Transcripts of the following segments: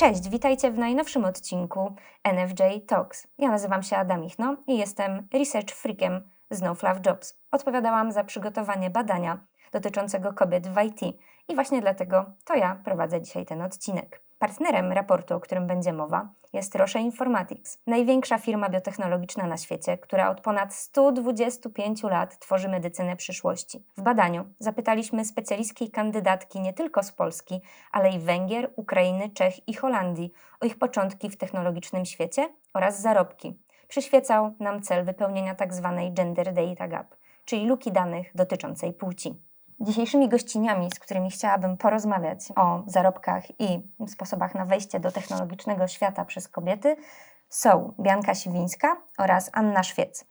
Cześć, witajcie w najnowszym odcinku NFJ Talks. Ja nazywam się Adam Ichno i jestem research freakiem z No Fluff Jobs. Odpowiadałam za przygotowanie badania dotyczącego kobiet w IT i właśnie dlatego to ja prowadzę dzisiaj ten odcinek. Partnerem raportu, o którym będzie mowa, jest Roche Informatics, największa firma biotechnologiczna na świecie, która od ponad 125 lat tworzy medycynę przyszłości. W badaniu zapytaliśmy specjalistki kandydatki nie tylko z Polski, ale i Węgier, Ukrainy, Czech i Holandii o ich początki w technologicznym świecie oraz zarobki. Przyświecał nam cel wypełnienia tzw. Tak gender data gap, czyli luki danych dotyczącej płci. Dzisiejszymi gościniami, z którymi chciałabym porozmawiać o zarobkach i sposobach na wejście do technologicznego świata przez kobiety, są Bianka Siwińska oraz Anna Szwiec.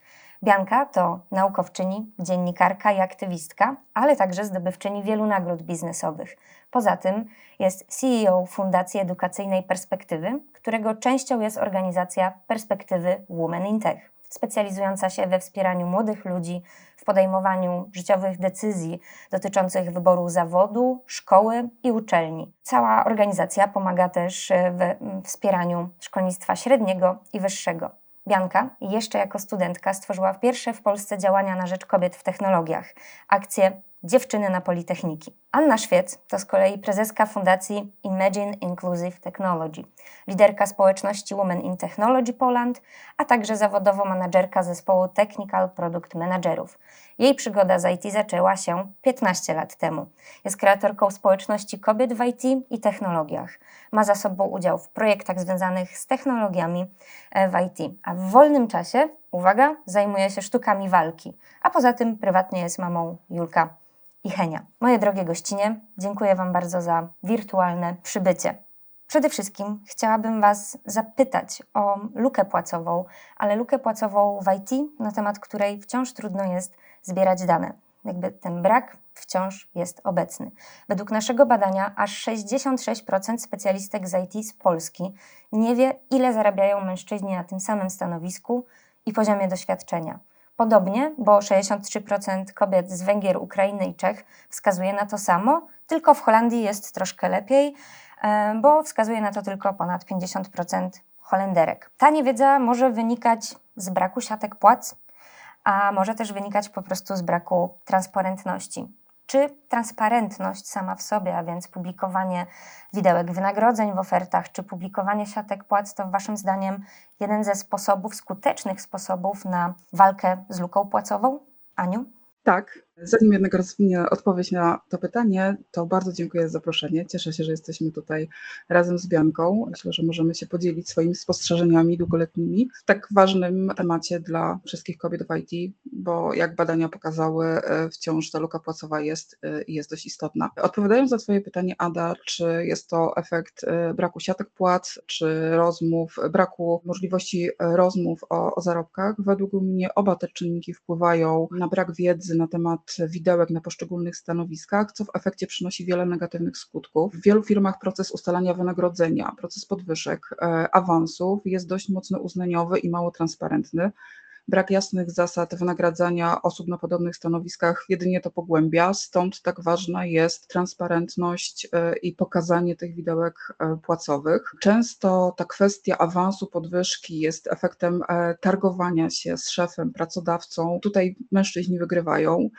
Bianka to naukowczyni, dziennikarka i aktywistka, ale także zdobywczyni wielu nagród biznesowych. Poza tym jest CEO Fundacji Edukacyjnej Perspektywy, którego częścią jest organizacja Perspektywy Women in Tech specjalizująca się we wspieraniu młodych ludzi w podejmowaniu życiowych decyzji dotyczących wyboru zawodu, szkoły i uczelni. Cała organizacja pomaga też w wspieraniu szkolnictwa średniego i wyższego. Bianka jeszcze jako studentka stworzyła pierwsze w Polsce działania na rzecz kobiet w technologiach, akcję Dziewczyny na Politechniki. Anna Szwiec to z kolei prezeska fundacji Imagine Inclusive Technology, liderka społeczności Women in Technology Poland, a także zawodowo menadżerka zespołu Technical Product Managerów. Jej przygoda z IT zaczęła się 15 lat temu. Jest kreatorką społeczności kobiet w IT i technologiach. Ma za sobą udział w projektach związanych z technologiami e, w IT, a w wolnym czasie, uwaga, zajmuje się sztukami walki, a poza tym prywatnie jest mamą Julka i Henia. Moje drogie gościnie, dziękuję Wam bardzo za wirtualne przybycie. Przede wszystkim chciałabym Was zapytać o lukę płacową, ale lukę płacową w IT, na temat której wciąż trudno jest zbierać dane. Jakby ten brak wciąż jest obecny. Według naszego badania aż 66% specjalistek z IT z Polski nie wie, ile zarabiają mężczyźni na tym samym stanowisku i poziomie doświadczenia. Podobnie, bo 63% kobiet z Węgier, Ukrainy i Czech wskazuje na to samo, tylko w Holandii jest troszkę lepiej, e, bo wskazuje na to tylko ponad 50% Holenderek. Ta niewiedza może wynikać z braku siatek płac, a może też wynikać po prostu z braku transparentności. Czy transparentność sama w sobie, a więc publikowanie widełek wynagrodzeń w ofertach, czy publikowanie siatek płac, to Waszym zdaniem jeden ze sposobów, skutecznych sposobów na walkę z luką płacową? Aniu? Tak, Zanim jednak rozwinię odpowiedź na to pytanie, to bardzo dziękuję za zaproszenie. Cieszę się, że jesteśmy tutaj razem z Bianką. Myślę, że możemy się podzielić swoimi spostrzeżeniami długoletnimi w tak ważnym temacie dla wszystkich kobiet w IT, bo jak badania pokazały, e, wciąż ta luka płacowa jest e, i jest dość istotna. Odpowiadając za Twoje pytanie, Ada, czy jest to efekt e, braku siatek płac, czy rozmów, braku możliwości rozmów o, o zarobkach, według mnie oba te czynniki wpływają na brak wiedzy na temat widełek na poszczególnych stanowiskach, co w efekcie przynosi wiele negatywnych skutków. W wielu firmach proces ustalania wynagrodzenia, proces podwyżek, e, awansów jest dość mocno uznaniowy i mało transparentny brak jasnych zasad wynagradzania osób na podobnych stanowiskach jedynie to pogłębia, stąd tak ważna jest transparentność e, i pokazanie tych widełek e, płacowych. Często ta kwestia awansu, podwyżki jest efektem targowania się z szefem, pracodawcą. Tutaj mężczyźni wygrywają.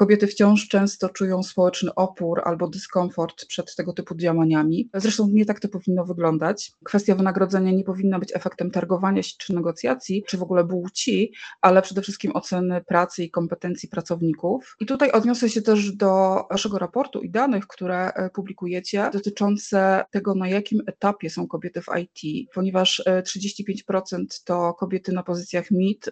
Kobiety wciąż często czują społeczny opór albo dyskomfort przed tego typu działaniami. Zresztą nie tak to powinno wyglądać. Kwestia wynagrodzenia nie powinna być efektem targowania się czy negocjacji, czy w ogóle płci, ale przede wszystkim oceny pracy i kompetencji pracowników. I tutaj odniosę się też do waszego raportu i danych, które e, publikujecie dotyczące tego, na jakim etapie są kobiety w IT, ponieważ 35% e, to kobiety na pozycjach MIT,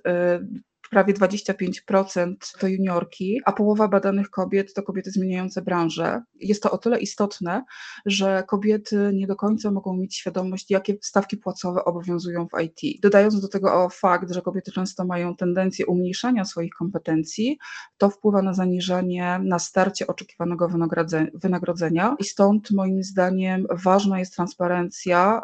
prawie 25% to juniorki, a połowa badanych kobiet to kobiety zmieniające branżę. Jest to o tyle istotne, że kobiety nie do końca mogą mieć świadomość, jakie stawki płacowe obowiązują w IT. Dodając do tego fakt, że kobiety często mają tendencję umniejszania swoich kompetencji, to wpływa na zaniżanie, na starcie oczekiwanego wynagrodzenia i stąd moim zdaniem ważna jest transparencja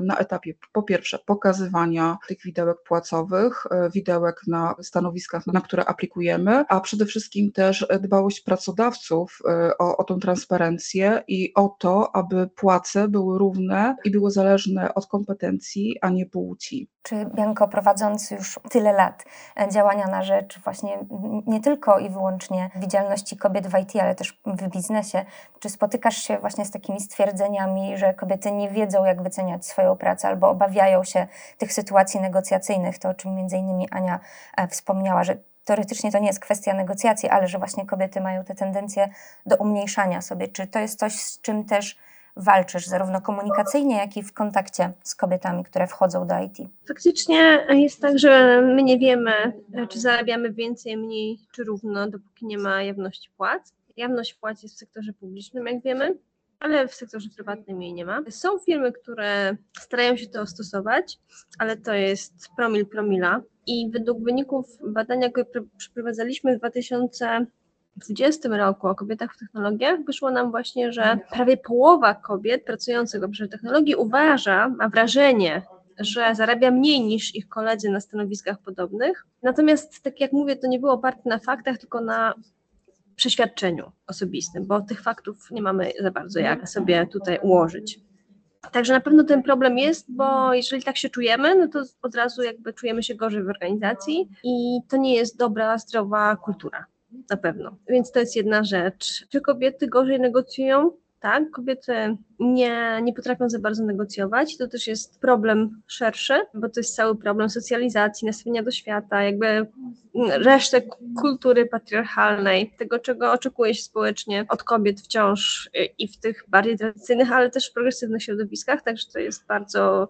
y, na etapie po pierwsze pokazywania tych widełek płacowych, y, widełek na stanowiskach, na które aplikujemy, a przede wszystkim też dbałość pracodawców o, o tą transparencję i o to, aby płace były równe i były zależne od kompetencji, a nie płci. Czy Bianko, prowadząc już tyle lat e, działania na rzecz właśnie nie tylko i wyłącznie widzialności kobiet w IT, ale też w biznesie, czy spotykasz się właśnie z takimi stwierdzeniami, że kobiety nie wiedzą, jak wyceniać swoją pracę albo obawiają się tych sytuacji negocjacyjnych, to o czym między innymi Ania e, wspomniała, że teoretycznie to nie jest kwestia negocjacji, ale że właśnie kobiety mają te tendencje do umniejszania sobie. Czy to jest coś, z czym też walczysz, zarówno komunikacyjnie, jak i w kontakcie z kobietami, które wchodzą do IT? Faktycznie jest tak, że my nie wiemy, czy zarabiamy więcej, mniej, czy równo, dopóki nie ma jawności płac. Jawność płac jest w sektorze publicznym, jak wiemy, ale w sektorze prywatnym jej nie ma. Są firmy, które starają się to stosować, ale to jest promil promila. I według wyników badania, które przeprowadzaliśmy w 2000 2020 roku o kobietach w technologiach wyszło nam właśnie, że prawie połowa kobiet pracujących w obszarze technologii uważa, ma wrażenie, że zarabia mniej niż ich koledzy na stanowiskach podobnych. Natomiast, tak jak mówię, to nie było oparte na faktach, tylko na przeświadczeniu osobistym, bo tych faktów nie mamy za bardzo jak sobie tutaj ułożyć. Także na pewno ten problem jest, bo jeżeli tak się czujemy, no to od razu jakby czujemy się gorzej w organizacji i to nie jest dobra, zdrowa kultura na pewno. Więc to jest jedna rzecz. Czy kobiety gorzej negocjują? Tak, kobiety nie, nie potrafią za bardzo negocjować. To też jest problem szerszy, bo to jest cały problem socjalizacji, nastawienia do świata, jakby resztę kultury patriarchalnej, tego, czego oczekuje się społecznie od kobiet wciąż i w tych bardziej tradycyjnych, ale też w progresywnych środowiskach. Także to jest bardzo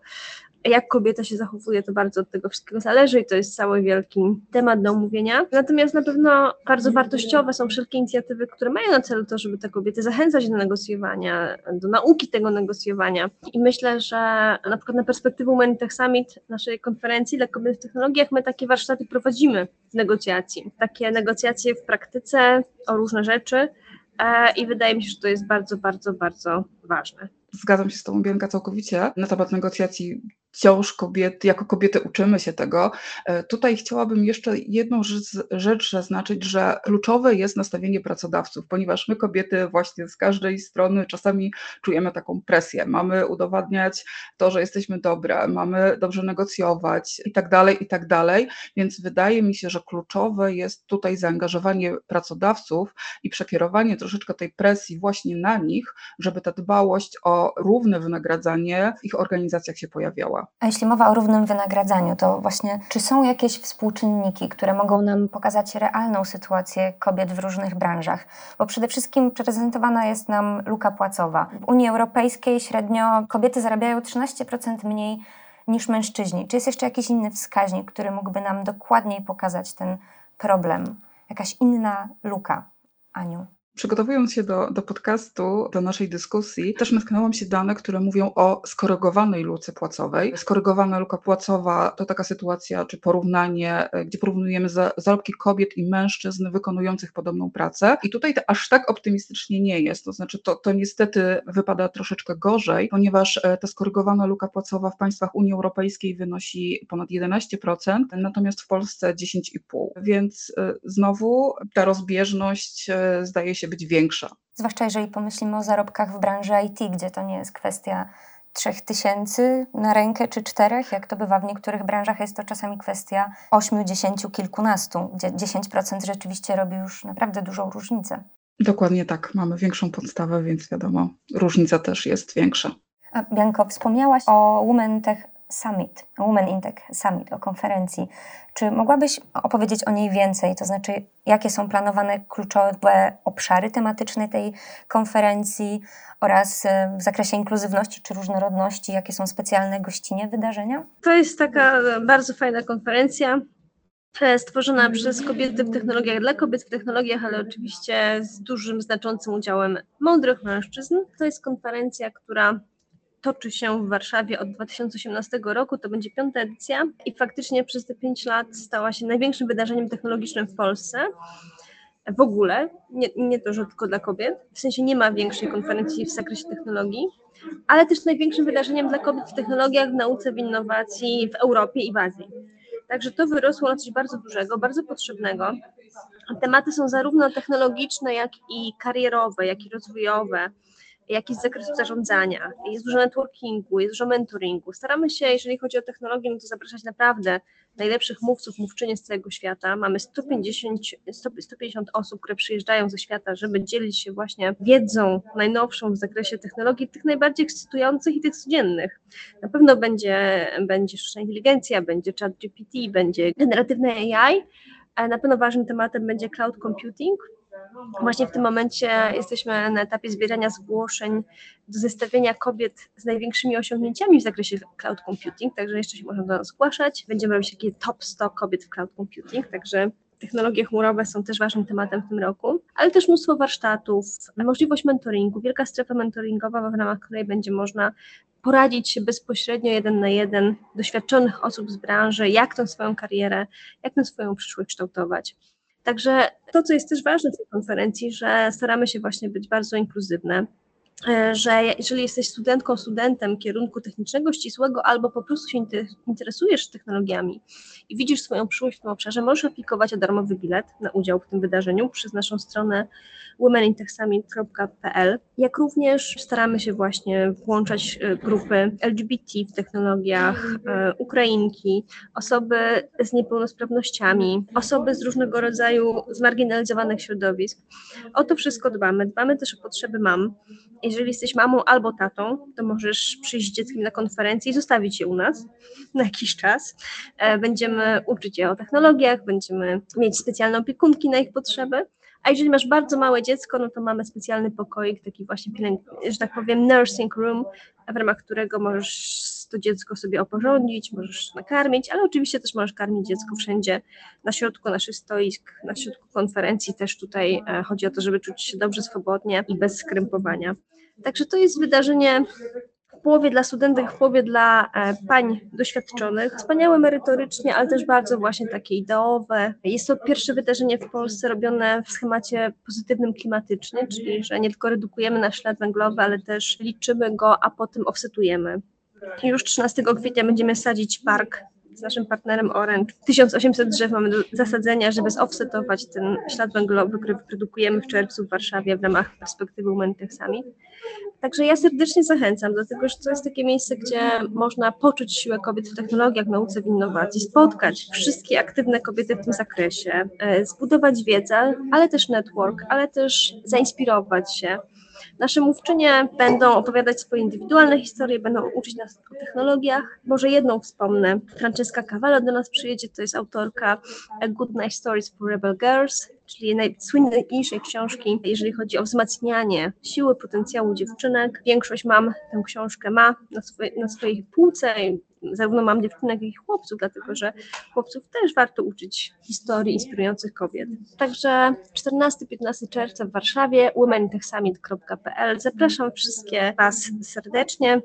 jak kobieta się zachowuje, to bardzo od tego wszystkiego zależy i to jest cały wielki temat do omówienia. Natomiast na pewno bardzo wartościowe są wszelkie inicjatywy, które mają na celu to, żeby te kobiety zachęcać do negocjowania, do nauki tego negocjowania. I myślę, że na przykład na perspektywę Women Tech Summit, naszej konferencji dla kobiet w technologiach, my takie warsztaty prowadzimy w negocjacji. Takie negocjacje w praktyce o różne rzeczy e, i wydaje mi się, że to jest bardzo, bardzo, bardzo ważne. Zgadzam się z Tobą, Bianka, całkowicie. Na temat negocjacji wciąż kobiety, jako kobiety uczymy się tego. E, tutaj chciałabym jeszcze jedną rzecz zaznaczyć, że kluczowe jest nastawienie pracodawców, ponieważ my kobiety właśnie z każdej strony czasami czujemy taką presję. Mamy udowadniać to, że jesteśmy dobre, mamy dobrze negocjować i tak dalej, i tak dalej. Więc wydaje mi się, że kluczowe jest tutaj zaangażowanie pracodawców i przekierowanie troszeczkę tej presji właśnie na nich, żeby ta dbałość o równe wynagradzanie w ich organizacjach się pojawiała. A jeśli mowa o równym wynagradzaniu, to właśnie czy są jakieś współczynniki, które mogą nam pokazać realną sytuację kobiet w różnych branżach? Bo przede wszystkim prezentowana jest nam luka płacowa. W Unii Europejskiej średnio kobiety zarabiają 13% mniej niż mężczyźni. Czy jest jeszcze jakiś inny wskaźnik, który mógłby nam dokładniej pokazać ten problem? Jakaś inna luka, Aniu? Przygotowując się do, do podcastu, do naszej dyskusji, też natknęłam się dane, które mówią o skorygowanej luce płacowej. Skorygowana luka płacowa to taka sytuacja, czy porównanie, e, gdzie porównujemy zarobki kobiet i mężczyzn wykonujących podobną pracę. I tutaj aż tak optymistycznie nie jest. To znaczy, to, to niestety wypada troszeczkę gorzej, ponieważ e, ta skorygowana luka płacowa w państwach Unii Europejskiej wynosi ponad 11%, natomiast w Polsce 10,5%. Więc e, znowu ta rozbieżność zdaje się być większa. Zwłaszcza jeżeli pomyślimy o zarobkach w branży IT, gdzie to nie jest kwestia trzech tysięcy na rękę czy czterech, jak to bywa w niektórych branżach, jest to czasami kwestia ośmiu, dziesięciu, kilkunastu, gdzie 10% rzeczywiście robi już naprawdę dużą różnicę. Dokładnie tak, mamy większą podstawę, więc wiadomo, różnica też jest większa. A Bianko, wspomniałaś o Women Tech Summit, Women in Tech Summit, o konferencji. Czy mogłabyś opowiedzieć o niej więcej? To znaczy, jakie są planowane kluczowe obszary tematyczne tej konferencji oraz e, w zakresie inkluzywności czy różnorodności, jakie są specjalne gościnie wydarzenia? To jest taka bardzo fajna konferencja e, stworzona przez kobiety w technologiach, dla kobiet w technologiach, ale oczywiście z dużym, znaczącym udziałem mądrych mężczyzn. To jest konferencja, która toczy się w Warszawie od 2018 roku, to będzie piąta edycja i faktycznie przez te pięć lat stała się największym wydarzeniem technologicznym w Polsce. W ogóle, nie, nie to, że tylko dla kobiet, w sensie nie ma większej konferencji w zakresie technologii, ale też największym wydarzeniem dla kobiet w technologiach, w nauce, w innowacji w Europie i w Azji. Także to wyrosło na coś bardzo dużego, bardzo potrzebnego. Tematy są zarówno technologiczne, jak i karierowe, jak i rozwojowe jak jest zakres zarządzania, jest dużo networkingu, jest dużo mentoringu. Staramy się, jeżeli chodzi o technologię, no to zapraszać naprawdę najlepszych mówców, mówczynie z całego świata. Mamy 150, 150 osób, które przyjeżdżają ze świata, żeby dzielić się właśnie wiedzą najnowszą w zakresie technologii, tych najbardziej ekscytujących i tych codziennych. Na pewno będzie, będzie sztuczna inteligencja, będzie chat GPT, będzie generatywne AI, na pewno ważnym tematem będzie cloud computing, Właśnie w tym momencie jesteśmy na etapie zbierania zgłoszeń do zestawienia kobiet z największymi osiągnięciami w zakresie cloud computing, także jeszcze się można do nas zgłaszać. Będziemy robić takie top 100 kobiet w cloud computing, także technologie chmurowe są też ważnym tematem w tym roku, ale też mnóstwo warsztatów, możliwość mentoringu, wielka strefa mentoringowa, w ramach której będzie można poradzić się bezpośrednio jeden na jeden doświadczonych osób z branży, jak tą swoją karierę, jak tę swoją przyszłość kształtować. Także to, co jest też ważne w tej konferencji, że staramy się właśnie być bardzo inkluzywne, e, że jeżeli jesteś studentką, studentem kierunku technicznego ścisłego albo po prostu się interesujesz technologiami i widzisz swoją przyszłość w tym obszarze, możesz aplikować o darmowy bilet na udział w tym wydarzeniu przez naszą stronę womenintechsummit.pl, jak również staramy się właśnie włączać e, grupy LGBT w technologiach, e, Ukrainki, osoby z niepełnosprawnościami, osoby z różnego rodzaju zmarginalizowanych środowisk. O to wszystko dbamy. Dbamy też o potrzeby mam. Jeżeli jesteś mamą albo tatą, to możesz przyjść z dzieckiem na konferencję i zostawić je u nas na jakiś czas. E, będziemy uczyć je o technologiach, będziemy mieć specjalne opiekunki na ich potrzeby. A jeżeli masz bardzo małe dziecko, no to mamy specjalny pokoik, taki właśnie, że tak powiem, nursing room, w ramach którego możesz to dziecko sobie oporządzić, możesz nakarmić, ale oczywiście też możesz karmić dziecko wszędzie, na środku naszych stoisk, na środku konferencji też tutaj e, chodzi o to, żeby czuć się dobrze, swobodnie i bez skrępowania. Także to jest wydarzenie połowie dla studentek, w połowie dla e, pań doświadczonych. Wspaniałe merytorycznie, ale też bardzo właśnie takie ideowe. Jest to pierwsze wydarzenie w Polsce robione w schemacie pozytywnym klimatycznie, czyli że nie tylko redukujemy nasz ślad węglowy, ale też liczymy go, a potem offsetujemy. Już 13 kwietnia będziemy sadzić park z naszym partnerem Orange. 1800 drzew mamy do zasadzenia, żeby zoffsetować ten ślad węglowy, który wyprodukujemy w czerwcu w Warszawie w ramach perspektywy Women Tech Summit. Także ja serdecznie zachęcam, dlatego że to jest takie miejsce, gdzie można poczuć siłę kobiet w technologiach, w nauce, w innowacji, spotkać wszystkie aktywne kobiety w tym zakresie, e, zbudować wiedzę, ale też network, ale też zainspirować się. Nasze mówczynie będą opowiadać swoje indywidualne historie, będą uczyć nas o technologiach. Może jedną wspomnę. Francesca Cavallo do nas przyjedzie, to jest autorka A Good Night Stories for Rebel Girls, czyli najsłynniejszej książki, jeżeli chodzi o wzmacnianie siły, potencjału dziewczynek. Większość mam tę książkę ma na, swoje, na swojej półce zarówno mam dziewczynek, jak i chłopców, dlatego że chłopców też warto uczyć historii inspirujących kobiet. Także 14-15 czerwca w Warszawie womentechsummit.pl Zapraszam wszystkie Was serdecznie.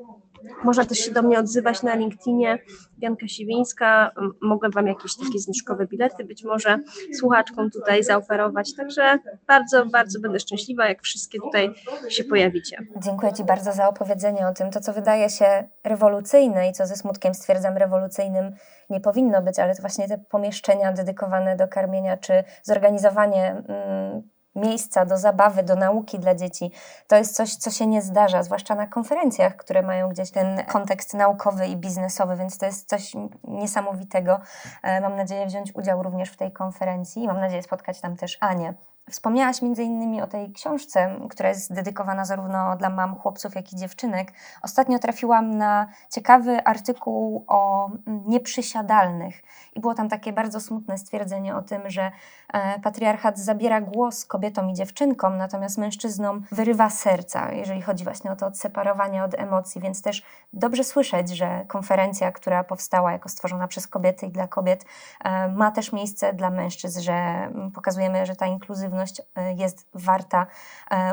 Można też się do mnie odzywać na LinkedInie. Bianka Siwińska, mogę Wam jakieś takie zniżkowe bilety być może słuchaczkom tutaj zaoferować. Także bardzo, bardzo będę szczęśliwa, jak wszystkie tutaj się pojawicie. Dziękuję Ci bardzo za opowiedzenie o tym, to co wydaje się rewolucyjne i co ze smutkiem stwierdzam rewolucyjnym nie powinno być, ale to właśnie te pomieszczenia dedykowane do karmienia, czy zorganizowanie mm, miejsca do zabawy, do nauki dla dzieci. To jest coś, co się nie zdarza, zwłaszcza na konferencjach, które mają gdzieś ten kontekst naukowy i biznesowy, więc to jest coś niesamowitego. E, mam nadzieję wziąć udział również w tej konferencji i mam nadzieję spotkać tam też Anię. Wspomniałaś między innymi o tej książce, która jest dedykowana zarówno dla mam, chłopców, jak i dziewczynek. Ostatnio trafiłam na ciekawy artykuł o mm, nieprzysiadalnych i było tam takie bardzo smutne stwierdzenie o tym, że e, patriarchat zabiera głos kobietom i dziewczynkom, natomiast mężczyznom wyrywa serca, jeżeli chodzi właśnie o to odseparowanie od emocji, więc też dobrze słyszeć, że konferencja, która powstała jako stworzona przez kobiety i dla kobiet, e, ma też miejsce dla mężczyzn, że mm, pokazujemy, że ta inkluzywność zupełność jest warta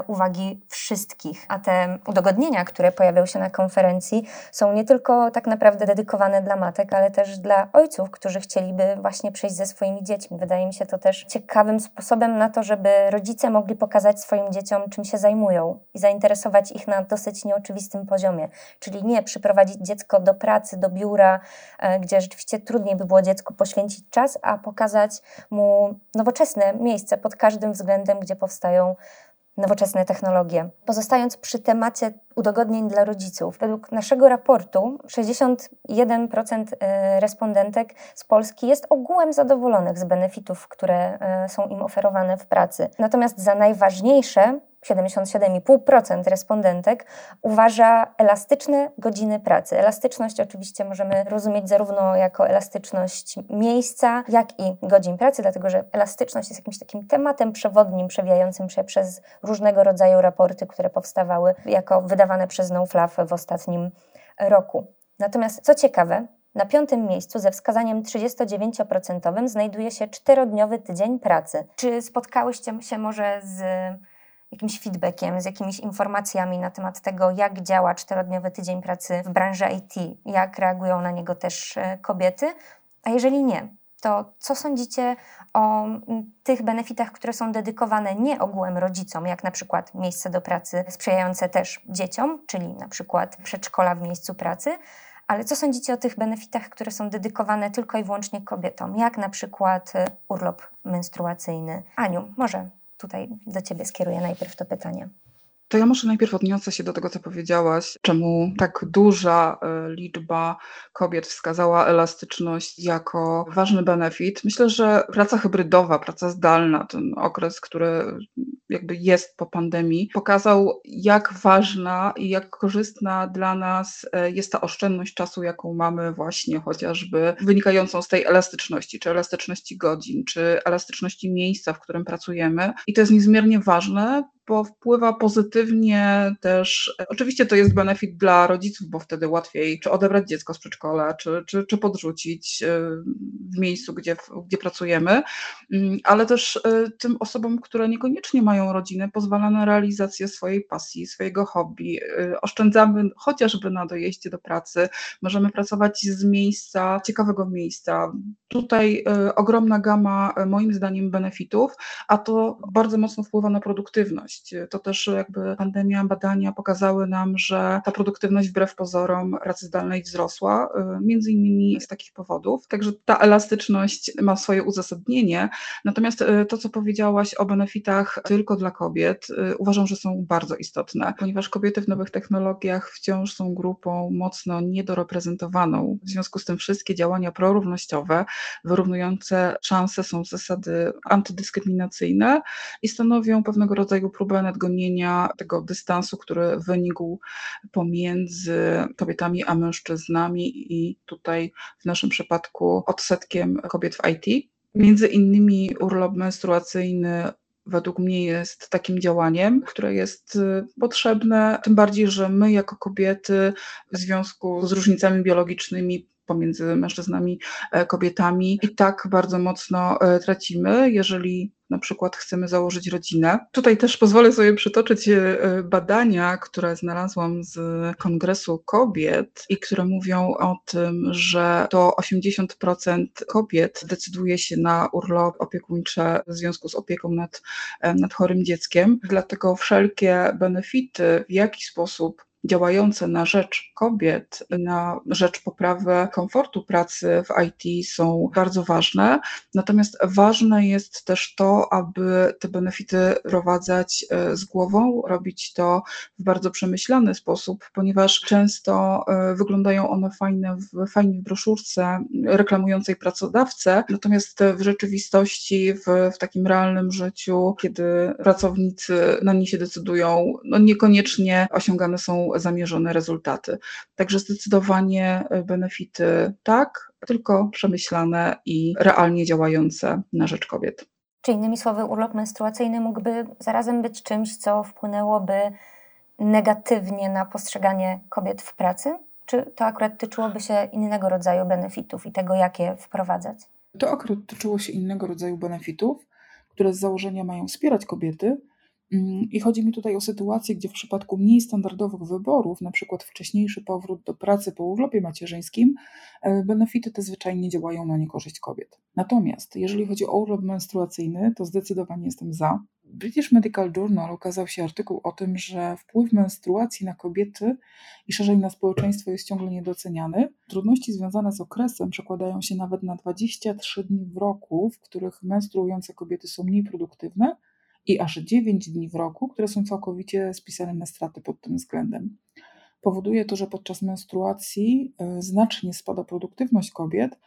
uwagi wszystkich. A te udogodnienia, które pojawiają się na konferencji, są nie tylko tak naprawdę dedykowane dla matek, ale też dla ojców, którzy chcieliby właśnie przyjść ze swoimi dziećmi. Wydaje mi się to też ciekawym sposobem na to, żeby rodzice mogli pokazać swoim dzieciom, czym się zajmują i zainteresować ich na dosyć nieoczywistym poziomie. Czyli nie przyprowadzić dziecko do pracy, do biura, e, gdzie rzeczywiście trudniej by było dziecku poświęcić czas, a pokazać mu nowoczesne miejsce pod każdym względem, gdzie powstają nowoczesne technologie. Pozostając przy temacie udogodnień dla rodziców, według naszego raportu 61% e, respondentek z Polski jest ogółem zadowolonych z benefitów, które e, są im oferowane w pracy. Natomiast za najważniejsze 77,5% respondentek uważa elastyczne godziny pracy. Elastyczność oczywiście możemy rozumieć zarówno jako elastyczność miejsca, jak i godzin pracy, dlatego że elastyczność jest jakimś takim tematem przewodnim, przewijającym się przez różnego rodzaju raporty, które powstawały jako wydawane przez NoFlav w ostatnim roku. Natomiast co ciekawe, na piątym miejscu ze wskazaniem 39% znajduje się czterodniowy tydzień pracy. Czy spotkałyście się może z jakimś feedbackiem, z jakimiś informacjami na temat tego, jak działa czterodniowy tydzień pracy w branży IT, jak reagują na niego też e, kobiety. A jeżeli nie, to co sądzicie o tych benefitach, które są dedykowane nie ogółem rodzicom, jak na przykład miejsce do pracy sprzyjające też dzieciom, czyli na przykład przedszkola w miejscu pracy, ale co sądzicie o tych benefitach, które są dedykowane tylko i wyłącznie kobietom, jak na przykład e, urlop menstruacyjny? Aniu, może tutaj do Ciebie skieruję najpierw to pytanie. To ja może najpierw odniosę się do tego, co powiedziałaś, czemu tak duża e, liczba kobiet wskazała elastyczność jako ważny benefit. Myślę, że praca hybrydowa, praca zdalna, ten okres, który jakby jest po pandemii, pokazał, jak ważna i jak korzystna dla nas e, jest ta oszczędność czasu, jaką mamy właśnie chociażby wynikającą z tej elastyczności, czy elastyczności godzin, czy elastyczności miejsca, w którym pracujemy. I to jest niezmiernie ważne, bo wpływa pozytywnie też. Oczywiście to jest benefit dla rodziców, bo wtedy łatwiej czy odebrać dziecko z przedszkola, czy, czy, czy podrzucić y, w miejscu, gdzie, gdzie pracujemy, mm, ale też y, tym osobom, które niekoniecznie mają rodzinę, pozwala na realizację swojej pasji, swojego hobby. Y, oszczędzamy chociażby na dojeździe do pracy, możemy pracować z miejsca, ciekawego miejsca. Tutaj ogromna gama, moim zdaniem, benefitów, a to bardzo mocno wpływa na produktywność to też jakby pandemia, badania pokazały nam, że ta produktywność wbrew pozorom pracy zdalnej wzrosła, y, między innymi z takich powodów. Także ta elastyczność ma swoje uzasadnienie. Natomiast y, to, co powiedziałaś o benefitach tylko dla kobiet, y, uważam, że są bardzo istotne, ponieważ kobiety w nowych technologiach wciąż są grupą mocno niedoreprezentowaną. W związku z tym wszystkie działania prorównościowe, wyrównujące szanse są zasady antydyskryminacyjne i stanowią pewnego rodzaju próbę próbę nadgonienia tego dystansu, który wynikł pomiędzy kobietami a mężczyznami i tutaj w naszym przypadku odsetkiem kobiet w IT. Między innymi urlop menstruacyjny według mnie jest takim działaniem, które jest y, potrzebne, tym bardziej, że my jako kobiety w związku z różnicami biologicznymi pomiędzy mężczyznami, e, kobietami i tak bardzo mocno e, tracimy, jeżeli na przykład chcemy założyć rodzinę. Tutaj też pozwolę sobie przytoczyć e, badania, które znalazłam z Kongresu Kobiet i które mówią o tym, że to 80% kobiet decyduje się na urlop opiekuńczy w związku z opieką nad, nad chorym dzieckiem. Dlatego wszelkie benefity, w jaki sposób działające na rzecz kobiet, na rzecz poprawy komfortu pracy w IT są bardzo ważne. Natomiast ważne jest też to, aby te benefity prowadzać e, z głową, robić to w bardzo przemyślany sposób, ponieważ często e, wyglądają one fajne w, fajnie w broszurce reklamującej pracodawcę, natomiast w rzeczywistości, w, w takim realnym życiu, kiedy pracownicy na nie się decydują, no niekoniecznie osiągane są zamierzone rezultaty. Także zdecydowanie e, benefity tak, tylko przemyślane i realnie działające na rzecz kobiet. Czy innymi słowy, urlop menstruacyjny mógłby zarazem być czymś, co wpłynęłoby negatywnie na postrzeganie kobiet w pracy? Czy to akurat tyczyłoby się innego rodzaju benefitów i tego, jak je wprowadzać? To akurat tyczyło się innego rodzaju benefitów które z założenia mają wspierać kobiety. Mm, I chodzi mi tutaj o sytuacje, gdzie w przypadku mniej standardowych wyborów, na przykład wcześniejszy powrót do pracy po urlopie macierzyńskim, e, benefity te zwyczajnie działają na niekorzyść kobiet. Natomiast jeżeli chodzi o urlop menstruacyjny, to zdecydowanie jestem za. British Medical Journal ukazał się artykuł o tym, że wpływ menstruacji na kobiety i szerzej na społeczeństwo jest ciągle niedoceniany. Trudności związane z okresem przekładają się nawet na 23 dni w roku, w których menstruujące kobiety są mniej produktywne i aż 9 dni w roku, które są całkowicie spisane na straty pod tym względem. Powoduje to, że podczas menstruacji e, znacznie spada produktywność kobiet.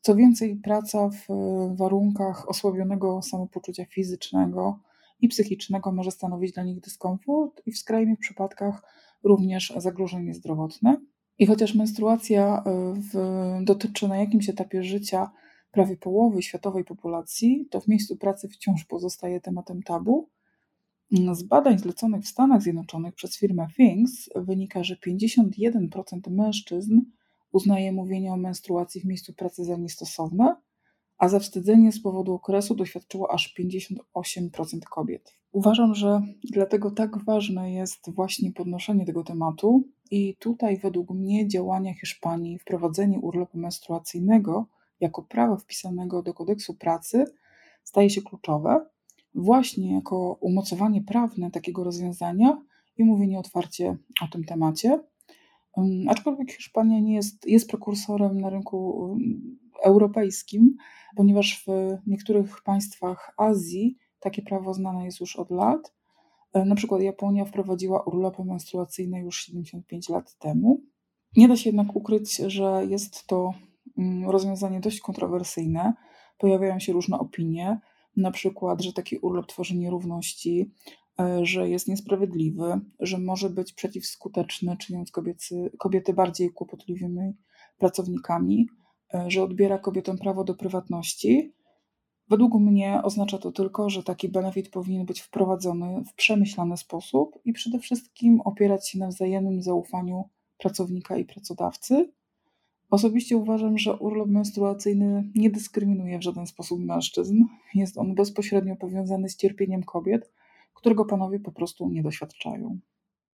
Co więcej, praca w e, warunkach osłabionego samopoczucia fizycznego i psychicznego może stanowić dla nich dyskomfort i w skrajnych przypadkach również zagrożenie zdrowotne. I chociaż menstruacja e, w, dotyczy na jakimś etapie życia prawie połowy światowej populacji, to w miejscu pracy wciąż pozostaje tematem tabu. Z badań zleconych w Stanach Zjednoczonych przez firmę Things wynika, że 51% mężczyzn uznaje mówienie o menstruacji w miejscu pracy za niestosowne, a zawstydzenie z powodu okresu doświadczyło aż 58% kobiet. Uważam, że dlatego tak ważne jest właśnie podnoszenie tego tematu i tutaj według mnie działania Hiszpanii, wprowadzenie urlopu menstruacyjnego jako prawa wpisanego do kodeksu pracy staje się kluczowe, właśnie jako umocowanie prawne takiego rozwiązania i mówienie otwarcie o tym temacie. Aczkolwiek Hiszpania nie jest, jest prekursorem na rynku europejskim, ponieważ w niektórych państwach Azji takie prawo znane jest już od lat. E, na przykład Japonia wprowadziła urlopy menstruacyjne już 75 lat temu. Nie da się jednak ukryć, że jest to rozwiązanie dość kontrowersyjne. Pojawiają się różne opinie, na przykład, że taki urlop tworzy nierówności, e, że jest niesprawiedliwy, że może być przeciwskuteczny, czyniąc kobiecy, kobiety bardziej kłopotliwymi pracownikami, e, że odbiera kobietom prawo do prywatności. Według mnie oznacza to tylko, że taki benefit powinien być wprowadzony w przemyślany sposób i przede wszystkim opierać się na wzajemnym zaufaniu pracownika i pracodawcy, Osobiście uważam, że urlop menstruacyjny nie dyskryminuje w żaden sposób mężczyzn. Jest on bezpośrednio powiązany z cierpieniem kobiet, którego panowie po prostu nie doświadczają.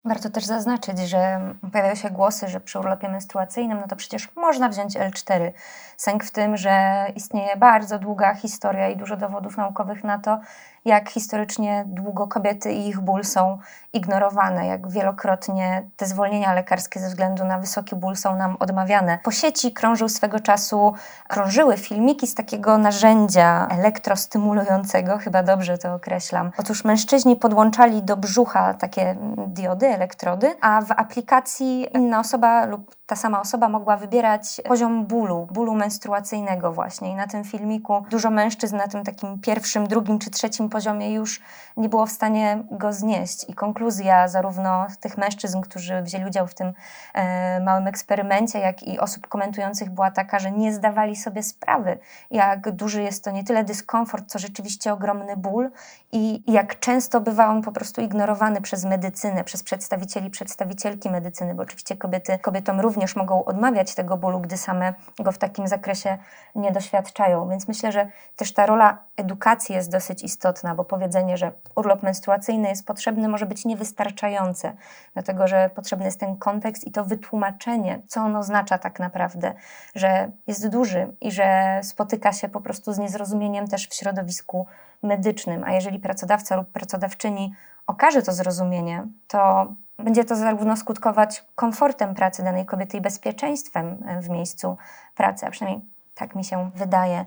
Warto też zaznaczyć, że pojawiają się głosy, że przy urlopie menstruacyjnym, no to przecież można wziąć L4. Sęk w tym, że istnieje bardzo długa historia i dużo dowodów naukowych na to, jak historycznie długo kobiety i ich ból są ignorowane, jak wielokrotnie te zwolnienia lekarskie ze względu na wysoki ból są nam odmawiane. Po sieci krążył swego czasu, krążyły filmiki z takiego narzędzia elektrostymulującego, chyba dobrze to określam. Otóż mężczyźni podłączali do brzucha takie diody, elektrody, a w aplikacji inna osoba lub ta sama osoba mogła wybierać poziom bólu, bólu menstruacyjnego właśnie. I na tym filmiku dużo mężczyzn na tym takim pierwszym, drugim czy trzecim poziomie już nie było w stanie go znieść. I konkluzja zarówno tych mężczyzn, którzy wzięli udział w tym e, małym eksperymencie, jak i osób komentujących była taka, że nie zdawali sobie sprawy, jak duży jest to nie tyle dyskomfort, co rzeczywiście ogromny ból i jak często bywa on po prostu ignorowany przez medycynę, przez przedstawicieli, przedstawicielki medycyny, bo oczywiście kobiety, kobietom również mogą odmawiać tego bólu, gdy same go w takim zakresie nie doświadczają. Więc myślę, że też ta rola edukacji jest dosyć istotna, bo powiedzenie, że urlop menstruacyjny jest potrzebny, może być niewystarczające, dlatego że potrzebny jest ten kontekst i to wytłumaczenie, co on oznacza tak naprawdę, że jest duży i że spotyka się po prostu z niezrozumieniem też w środowisku medycznym. A jeżeli pracodawca lub pracodawczyni okaże to zrozumienie, to będzie to zarówno skutkować komfortem pracy danej kobiety i bezpieczeństwem w miejscu pracy, a przynajmniej tak mi się wydaje.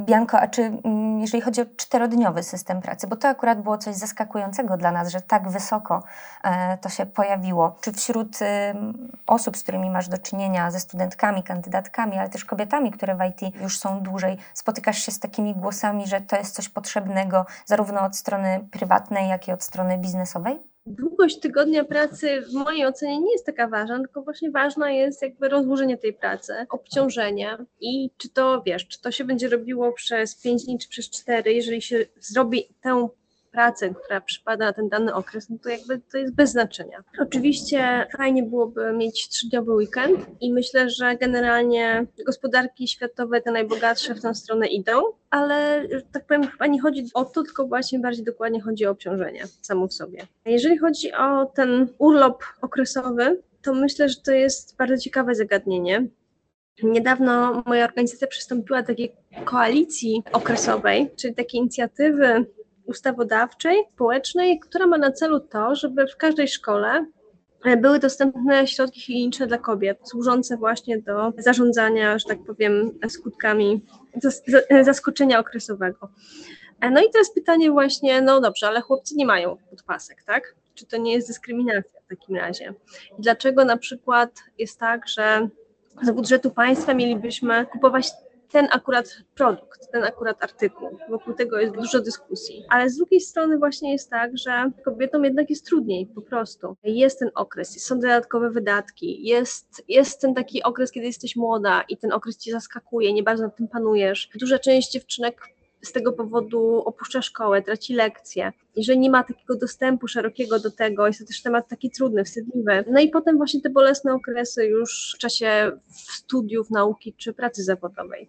Bianko, a czy mm, jeżeli chodzi o czterodniowy system pracy, bo to akurat było coś zaskakującego dla nas, że tak wysoko e, to się pojawiło. Czy wśród osób, z którymi masz do czynienia, ze studentkami, kandydatkami, ale też kobietami, które w IT już są dłużej, spotykasz się z takimi głosami, że to jest coś potrzebnego zarówno od strony prywatnej, jak i od strony biznesowej? Długość tygodnia pracy w mojej ocenie nie jest taka ważna, tylko właśnie ważna jest jakby rozłożenie tej pracy, obciążenie. I czy to, wiesz, czy to się będzie robiło przez 5 dni, czy przez 4, jeżeli się zrobi tę pracę, która przypada na ten dany okres, no to jakby to jest bez znaczenia. Oczywiście fajnie byłoby mieć trzydniowy weekend i myślę, że generalnie gospodarki światowe, te najbogatsze w tę stronę idą, ale tak powiem, chyba nie chodzi o to, tylko właśnie bardziej dokładnie chodzi o obciążenie samo w sobie. Jeżeli chodzi o ten urlop okresowy, to myślę, że to jest bardzo ciekawe zagadnienie. Niedawno moja organizacja przystąpiła do takiej koalicji okresowej, czyli takiej inicjatywy ustawodawczej, społecznej, która ma na celu to, żeby w każdej szkole były dostępne środki higieniczne dla kobiet, służące właśnie do zarządzania, że tak powiem, skutkami zaskoczenia okresowego. No i teraz pytanie właśnie, no dobrze, ale chłopcy nie mają podpasek, tak? Czy to nie jest dyskryminacja w takim razie? I dlaczego na przykład jest tak, że z budżetu państwa mielibyśmy kupować ten akurat produkt, ten akurat artykuł. Wokół tego jest dużo dyskusji. Ale z drugiej strony właśnie jest tak, że kobietom jednak jest trudniej po prostu. Jest ten okres, są dodatkowe wydatki, jest, jest ten taki okres, kiedy jesteś młoda i ten okres cię zaskakuje, nie bardzo nad tym panujesz. Duża część dziewczynek z tego powodu opuszcza szkołę, traci lekcje. Jeżeli nie ma takiego dostępu szerokiego do tego, jest to też temat taki trudny, wstydliwy. No i potem właśnie te bolesne okresy już w czasie studiów, nauki czy pracy zawodowej.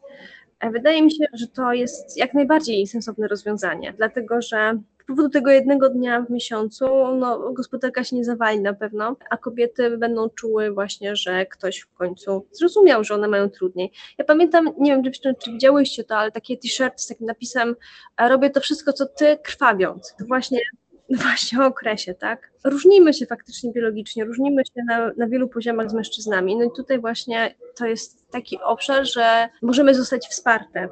E, wydaje mi się, że to jest jak najbardziej sensowne rozwiązanie, dlatego że powodu tego jednego dnia w miesiącu no, gospodarka się nie zawali na pewno, a kobiety będą czuły właśnie, że ktoś w końcu zrozumiał, że one mają trudniej. Ja pamiętam, nie wiem czy, czy widziałyście to, ale takie t-shirty z takim napisem robię to wszystko, co ty, krwawiąc. To właśnie właśnie o okresie, tak? Różnimy się faktycznie biologicznie, różnimy się na, na wielu poziomach z mężczyznami. No i tutaj właśnie to jest taki obszar, że możemy zostać wsparte.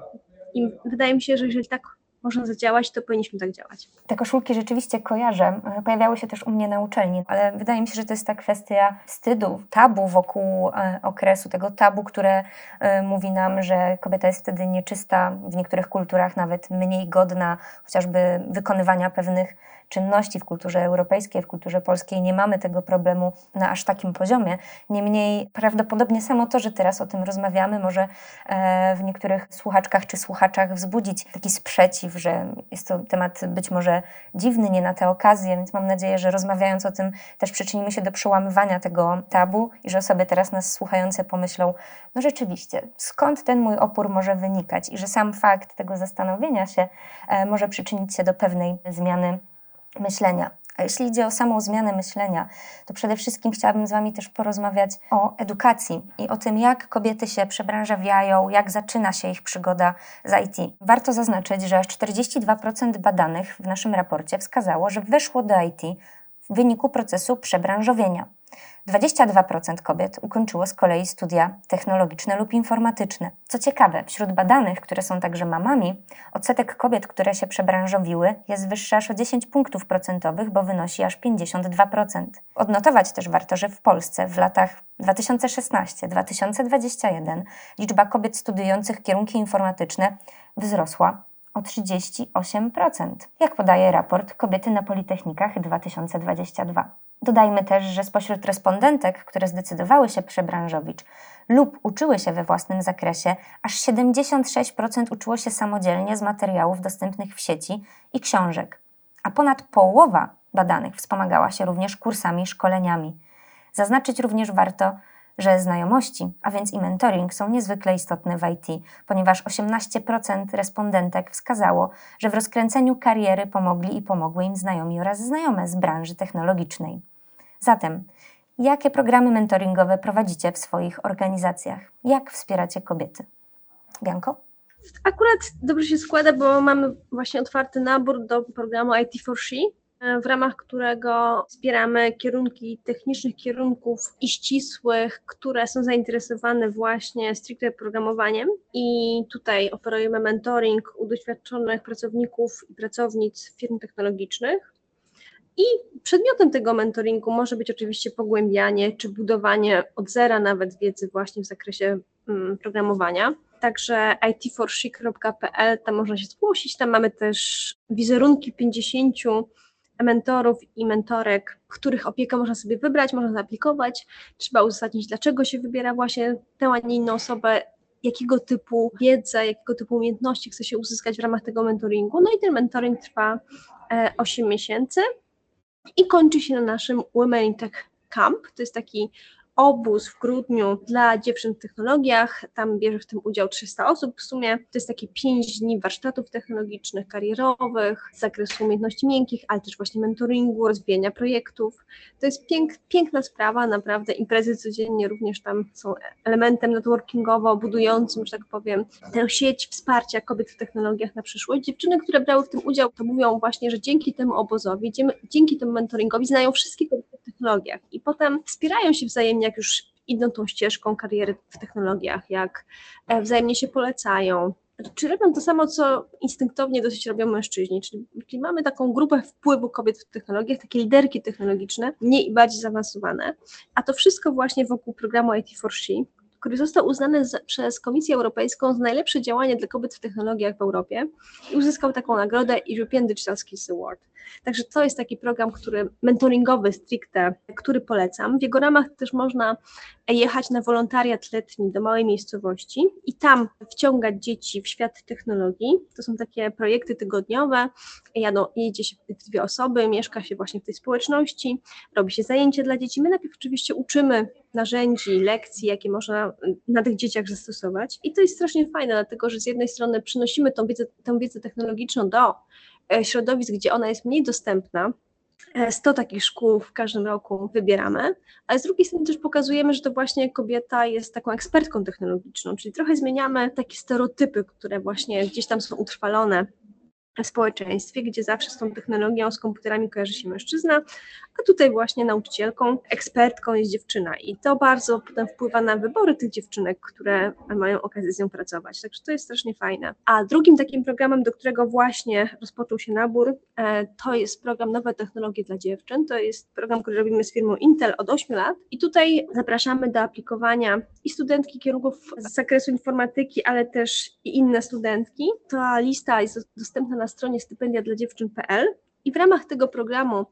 I wydaje mi się, że jeżeli tak można zadziałać, to powinniśmy tak działać. Te koszulki rzeczywiście kojarzę. Pojawiały się też u mnie na uczelni, ale wydaje mi się, że to jest ta kwestia wstydu, tabu wokół e, okresu, tego tabu, które e, mówi nam, że kobieta jest wtedy nieczysta, w niektórych kulturach nawet mniej godna chociażby wykonywania pewnych czynności w kulturze europejskiej, w kulturze polskiej nie mamy tego problemu na aż takim poziomie. Niemniej prawdopodobnie samo to, że teraz o tym rozmawiamy, może e, w niektórych słuchaczkach czy słuchaczach wzbudzić taki sprzeciw, że jest to temat być może dziwny, nie na tę okazję, więc mam nadzieję, że rozmawiając o tym też przyczynimy się do przełamywania tego tabu i że osoby teraz nas słuchające pomyślą, no rzeczywiście, skąd ten mój opór może wynikać i że sam fakt tego zastanowienia się e, może przyczynić się do pewnej zmiany myślenia. A jeśli idzie o samą zmianę myślenia, to przede wszystkim chciałabym z Wami też porozmawiać o edukacji i o tym, jak kobiety się przebranżawiają, jak zaczyna się ich przygoda z IT. Warto zaznaczyć, że aż 42% badanych w naszym raporcie wskazało, że weszło do IT w wyniku procesu przebranżowienia. 22% kobiet ukończyło z kolei studia technologiczne lub informatyczne. Co ciekawe, wśród badanych, które są także mamami, odsetek kobiet, które się przebranżowiły, jest wyższy aż o 10 punktów procentowych, bo wynosi aż 52%. Odnotować też warto, że w Polsce w latach 2016-2021 liczba kobiet studiujących kierunki informatyczne wzrosła o 38%, jak podaje raport Kobiety na Politechnikach 2022. Dodajmy też, że spośród respondentek, które zdecydowały się przebranżowić lub uczyły się we własnym zakresie, aż 76% uczyło się samodzielnie z materiałów dostępnych w sieci i książek, a ponad połowa badanych wspomagała się również kursami i szkoleniami. Zaznaczyć również warto, że znajomości, a więc i mentoring są niezwykle istotne w IT, ponieważ 18% respondentek wskazało, że w rozkręceniu kariery pomogli i pomogły im znajomi oraz znajome z branży technologicznej. Zatem, jakie programy mentoringowe prowadzicie w swoich organizacjach? Jak wspieracie kobiety? Bianko? Akurat dobrze się składa, bo mamy właśnie otwarty nabór do programu IT for She, w ramach którego wspieramy kierunki technicznych, kierunków i ścisłych, które są zainteresowane właśnie stricte programowaniem. I tutaj oferujemy mentoring u doświadczonych pracowników i pracownic firm technologicznych. I przedmiotem tego mentoringu może być oczywiście pogłębianie czy budowanie od zera nawet wiedzy właśnie w zakresie mm, programowania. Także it4she.pl, tam można się zgłosić. Tam mamy też wizerunki 50 mentorów i mentorek, których opiekę można sobie wybrać, można zaaplikować. Trzeba uzasadnić, dlaczego się wybiera właśnie tę, a nie inną osobę. jakiego typu wiedza, jakiego typu umiejętności chce się uzyskać w ramach tego mentoringu. No i ten mentoring trwa 8 e, miesięcy i kończy się na naszym Women in Tech Camp. To jest taki obóz w grudniu dla dziewczyn w technologiach. Tam bierze w tym udział 300 osób w sumie. To jest takie 5 dni warsztatów technologicznych, karierowych, z zakresu umiejętności miękkich, ale też właśnie mentoringu, rozwijania projektów. To jest pięk, piękna sprawa, naprawdę imprezy codziennie również tam są elementem networkingowo budującym, że tak powiem, tę sieć wsparcia kobiet w technologiach na przyszłość. Dziewczyny, które brały w tym udział, to mówią właśnie, że dzięki temu obozowi, dzięki temu mentoringowi znają wszystkie kobiety w technologiach i potem wspierają się wzajemnie jak już idą tą ścieżką kariery w technologiach, jak e, wzajemnie się polecają, czy robią to samo, co instynktownie dosyć robią mężczyźni, czyli, czyli, mamy taką grupę wpływu kobiet w technologiach, takie liderki technologiczne, mniej i bardziej zaawansowane, a to wszystko właśnie wokół programu IT for She, który został uznany z, przez Komisję Europejską za najlepsze działanie dla kobiet w technologiach w Europie i uzyskał taką nagrodę European Digital Skills Award. Także to jest taki program, który mentoringowy stricte, który polecam. W jego ramach też można jechać na wolontariat letni do małej miejscowości i tam wciągać dzieci w świat technologii. To są takie projekty tygodniowe. Jadą, jedzie się dwie osoby, mieszka się właśnie w tej społeczności, robi się zajęcia dla dzieci. My najpierw oczywiście uczymy narzędzi, lekcji, jakie można na tych dzieciach zastosować. I to jest strasznie fajne, dlatego że z jednej strony przynosimy tą wiedzę, tę wiedzę technologiczną do E, środowisk, gdzie ona jest mniej dostępna. 100 e, takich szkół w każdym roku wybieramy, ale z drugiej strony też pokazujemy, że to właśnie kobieta jest taką ekspertką technologiczną, czyli trochę zmieniamy takie stereotypy, które właśnie gdzieś tam są utrwalone społeczeństwie, gdzie zawsze z tą technologią, z komputerami kojarzy się mężczyzna, a tutaj właśnie nauczycielką, ekspertką jest dziewczyna i to bardzo potem wpływa na wybory tych dziewczynek, które mają okazję z nią pracować, także to jest strasznie fajne. A drugim takim programem, do którego właśnie rozpoczął się nabór, e, to jest program Nowe Technologie dla Dziewczyn, to jest program, który robimy z firmą Intel od 8 lat i tutaj zapraszamy do aplikowania i studentki kierunków z zakresu informatyki, ale też i inne studentki. Ta lista jest dostępna na stronie stypendia dla dziewczyn.pl i w ramach tego programu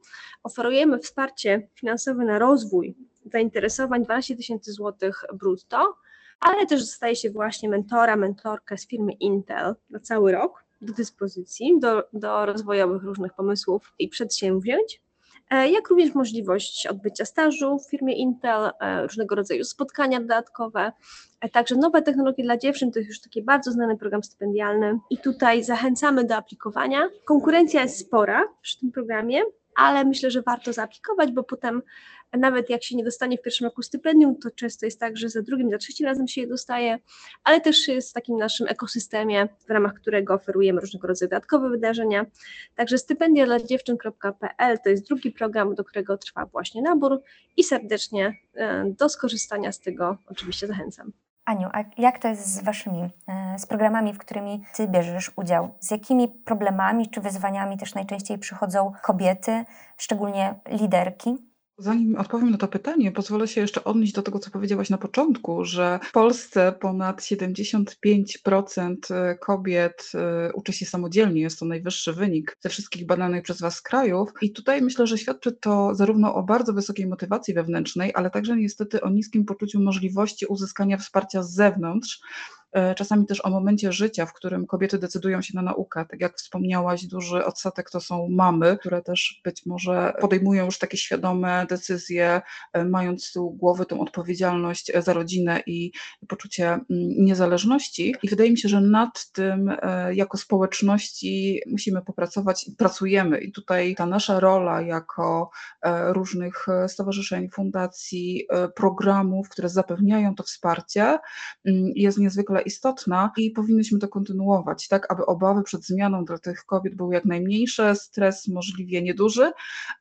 oferujemy wsparcie finansowe na rozwój zainteresowań 12 tysięcy złotych brutto, ale też zostaje się właśnie mentora, mentorkę z firmy Intel na cały rok do dyspozycji do, do rozwojowych różnych pomysłów i przedsięwzięć. E, jak również możliwość odbycia stażu w firmie Intel, e, różnego rodzaju spotkania dodatkowe, e, także nowe technologie dla dziewczyn, to jest już taki bardzo znany program stypendialny i tutaj zachęcamy do aplikowania. Konkurencja jest spora przy tym programie, ale myślę, że warto zaaplikować, bo potem nawet jak się nie dostanie w pierwszym roku stypendium, to często jest tak, że za drugim, za trzecim razem się je dostaje, ale też jest w takim naszym ekosystemie, w ramach którego oferujemy różnego rodzaju dodatkowe wydarzenia. Także stypendia dla dziewczyn.pl to jest drugi program, do którego trwa właśnie nabór i serdecznie e, do skorzystania z tego oczywiście zachęcam. Aniu, a jak to jest z waszymi, e, z programami, w którymi ty bierzesz udział? Z jakimi problemami czy wyzwaniami też najczęściej przychodzą kobiety, szczególnie liderki? Zanim odpowiem na to pytanie, pozwolę się jeszcze odnieść do tego, co powiedziałaś na początku, że w Polsce ponad 75% e, kobiet e, uczy się samodzielnie. Jest to najwyższy wynik ze wszystkich badanych przez Was krajów. I tutaj myślę, że świadczy to zarówno o bardzo wysokiej motywacji wewnętrznej, ale także niestety o niskim poczuciu możliwości uzyskania wsparcia z zewnątrz czasami też o momencie życia, w którym kobiety decydują się na naukę. Tak jak wspomniałaś, duży odsetek to są mamy, które też być może podejmują już takie świadome decyzje, e, mając z tyłu głowy tą odpowiedzialność za rodzinę i poczucie mm, niezależności. I wydaje mi się, że nad tym e, jako społeczności musimy popracować i pracujemy. I tutaj ta nasza rola jako różnych stowarzyszeń, fundacji, programów, które zapewniają to wsparcie, mm, jest niezwykle istotna i powinnyśmy to kontynuować, tak, aby obawy przed zmianą dla tych kobiet były jak najmniejsze, stres możliwie nieduży,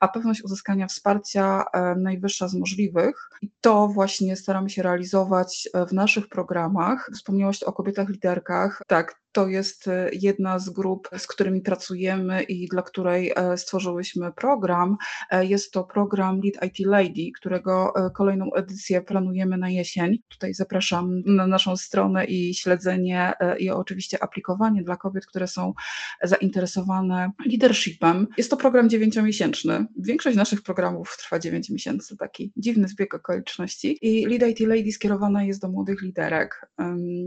a pewność uzyskania wsparcia e, najwyższa z możliwych. I to właśnie staramy się realizować e, w naszych programach. Wspomniałaś o kobietach liderkach. Tak, to jest e, jedna z grup, z którymi pracujemy i dla której e, stworzyłyśmy program. E, jest to program Lead IT Lady, którego kolejną edycję planujemy na jesień. Tutaj zapraszam na naszą stronę i śledzenie i oczywiście aplikowanie dla kobiet, które są zainteresowane leadershipem. Jest to program dziewięciomiesięczny. Większość naszych programów trwa 9 miesięcy, taki dziwny zbieg okoliczności. I Lead IT Lady skierowana jest do młodych liderek.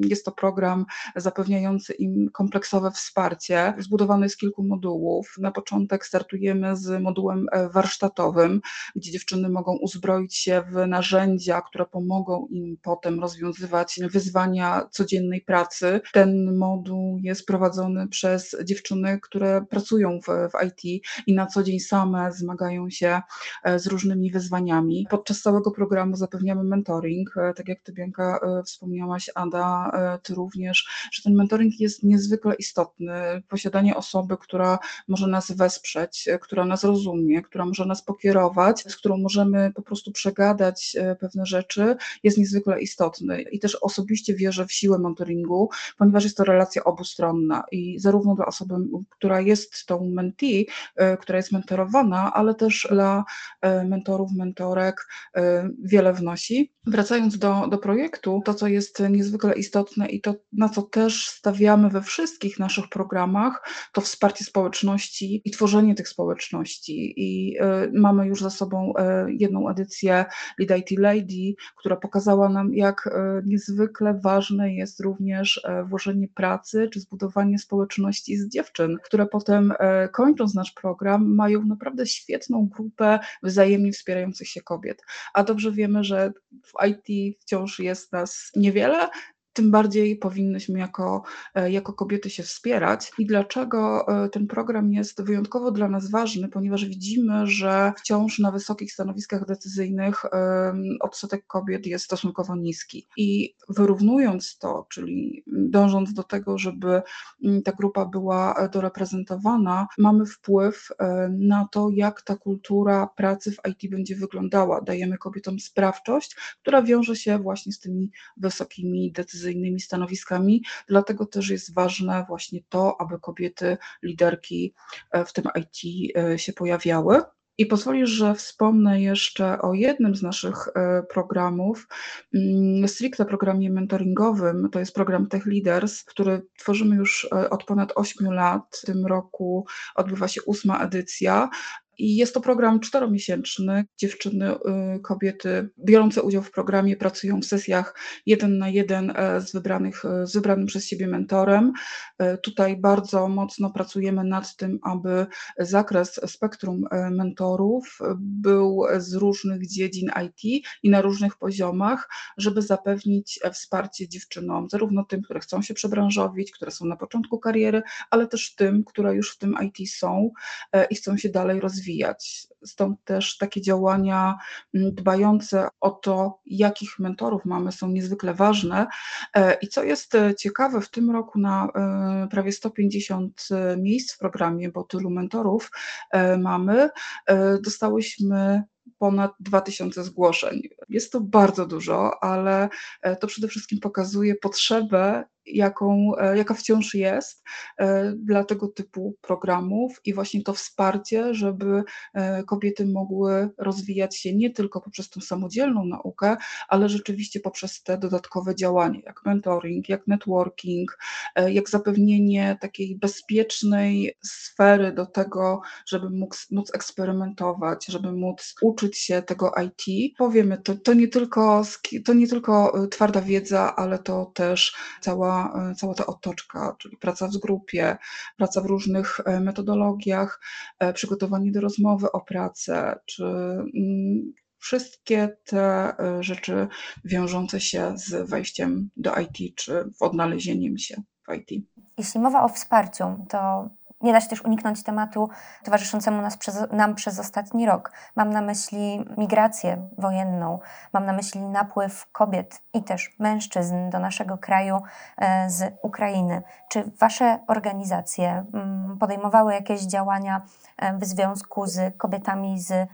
Jest to program zapewniający im kompleksowe wsparcie, zbudowany z kilku modułów. Na początek startujemy z modułem e, warsztatowym, gdzie dziewczyny mogą uzbroić się w narzędzia, które pomogą im potem rozwiązywać wyzwania codziennej pracy. Ten moduł jest prowadzony przez dziewczyny, które pracują w, w IT i na co dzień same zmagają się e, z różnymi wyzwaniami. Podczas całego programu zapewniamy mentoring, e, tak jak Ty Bianka wspomniałaś, Ada, Ty również, że ten mentoring jest niezwykle istotny. Posiadanie osoby, która może nas wesprzeć, która nas rozumie, która może nas pokierować, z którą możemy po prostu przegadać e, pewne rzeczy, jest niezwykle istotny. I też osobiście wierzę w siłę mentoringu, ponieważ jest to relacja obustronna i zarówno dla osoby, która jest tą mentee, e, która jest mentorowana, ale też dla e, mentorów, mentorek wiele wnosi. Wracając do, do projektu, to co jest niezwykle istotne i to na co też stawiamy we wszystkich naszych programach, to wsparcie społeczności i tworzenie tych społeczności. I y, mamy już za sobą y, jedną edycję Lead IT Lady, która pokazała nam, jak y, niezwykle ważne jest również włożenie pracy czy zbudowanie społeczności z dziewczyn, które potem kończąc nasz program mają naprawdę świetną grupę wzajemnie wspierających się kobiet. A dobrze wiemy, że w IT wciąż jest nas niewiele, tym bardziej powinnyśmy jako, e, jako kobiety się wspierać. I dlaczego e, ten program jest wyjątkowo dla nas ważny? Ponieważ widzimy, że wciąż na wysokich stanowiskach decyzyjnych odsetek kobiet jest stosunkowo niski. I wyrównując to, czyli dążąc do tego, żeby ta grupa była e, doreprezentowana, mamy wpływ na to, jak ta kultura pracy w IT będzie wyglądała. Dajemy kobietom sprawczość, która wiąże się właśnie z tymi wysokimi decyzjami innymi stanowiskami. Dlatego też jest ważne właśnie to, aby kobiety, liderki e, w tym IT e, się pojawiały. I pozwolisz, że wspomnę jeszcze o jednym z naszych e, programów, mm, stricte programie mentoringowym. To jest program Tech Leaders, który tworzymy już od ponad 8 lat. W tym roku odbywa się ósma edycja. I jest to program czteromiesięczny. Dziewczyny, y, kobiety biorące udział w programie pracują w sesjach jeden na jeden e, z, wybranych, e, z wybranym przez siebie mentorem. E, tutaj bardzo mocno pracujemy nad tym, aby zakres spektrum mentorów był z różnych dziedzin IT i na różnych poziomach, żeby zapewnić wsparcie dziewczynom, zarówno tym, które chcą się przebranżowić, które są na początku kariery, ale też tym, które już w tym IT są i chcą się dalej rozwijać rozwijać. Stąd też takie działania mm, dbające o to, jakich mentorów mamy, są niezwykle ważne. E, I co jest e, ciekawe, w tym roku na e, prawie 150 miejsc w programie, bo tylu mentorów mamy, dostałyśmy ponad 2000 zgłoszeń. Jest to bardzo dużo, ale to przede wszystkim pokazuje potrzebę jaką, e, jaka wciąż jest e, dla tego typu programów i właśnie to wsparcie, żeby e, kobiety mogły rozwijać się nie tylko poprzez tą samodzielną naukę, ale rzeczywiście poprzez te dodatkowe działania, jak mentoring, jak networking, jak zapewnienie takiej bezpiecznej sfery do tego, żeby móc, móc eksperymentować, żeby móc uczyć się tego IT. Powiemy, to, to, nie tylko, to nie tylko twarda wiedza, ale to też cała cała, ta otoczka, czyli praca w grupie, praca w różnych e, metodologiach, e, przygotowanie do rozmowy o pracę, czy mm, wszystkie te e, rzeczy wiążące się z wejściem do IT, czy odnalezieniem się w IT. Jeśli mowa o wsparciu, to nie da się też uniknąć tematu towarzyszącemu nas przez, nam przez ostatni rok. Mam na myśli migrację wojenną, mam na myśli napływ kobiet i też mężczyzn do naszego kraju e, z Ukrainy. Czy Wasze organizacje mm, podejmowały jakieś działania e, w związku z kobietami z e,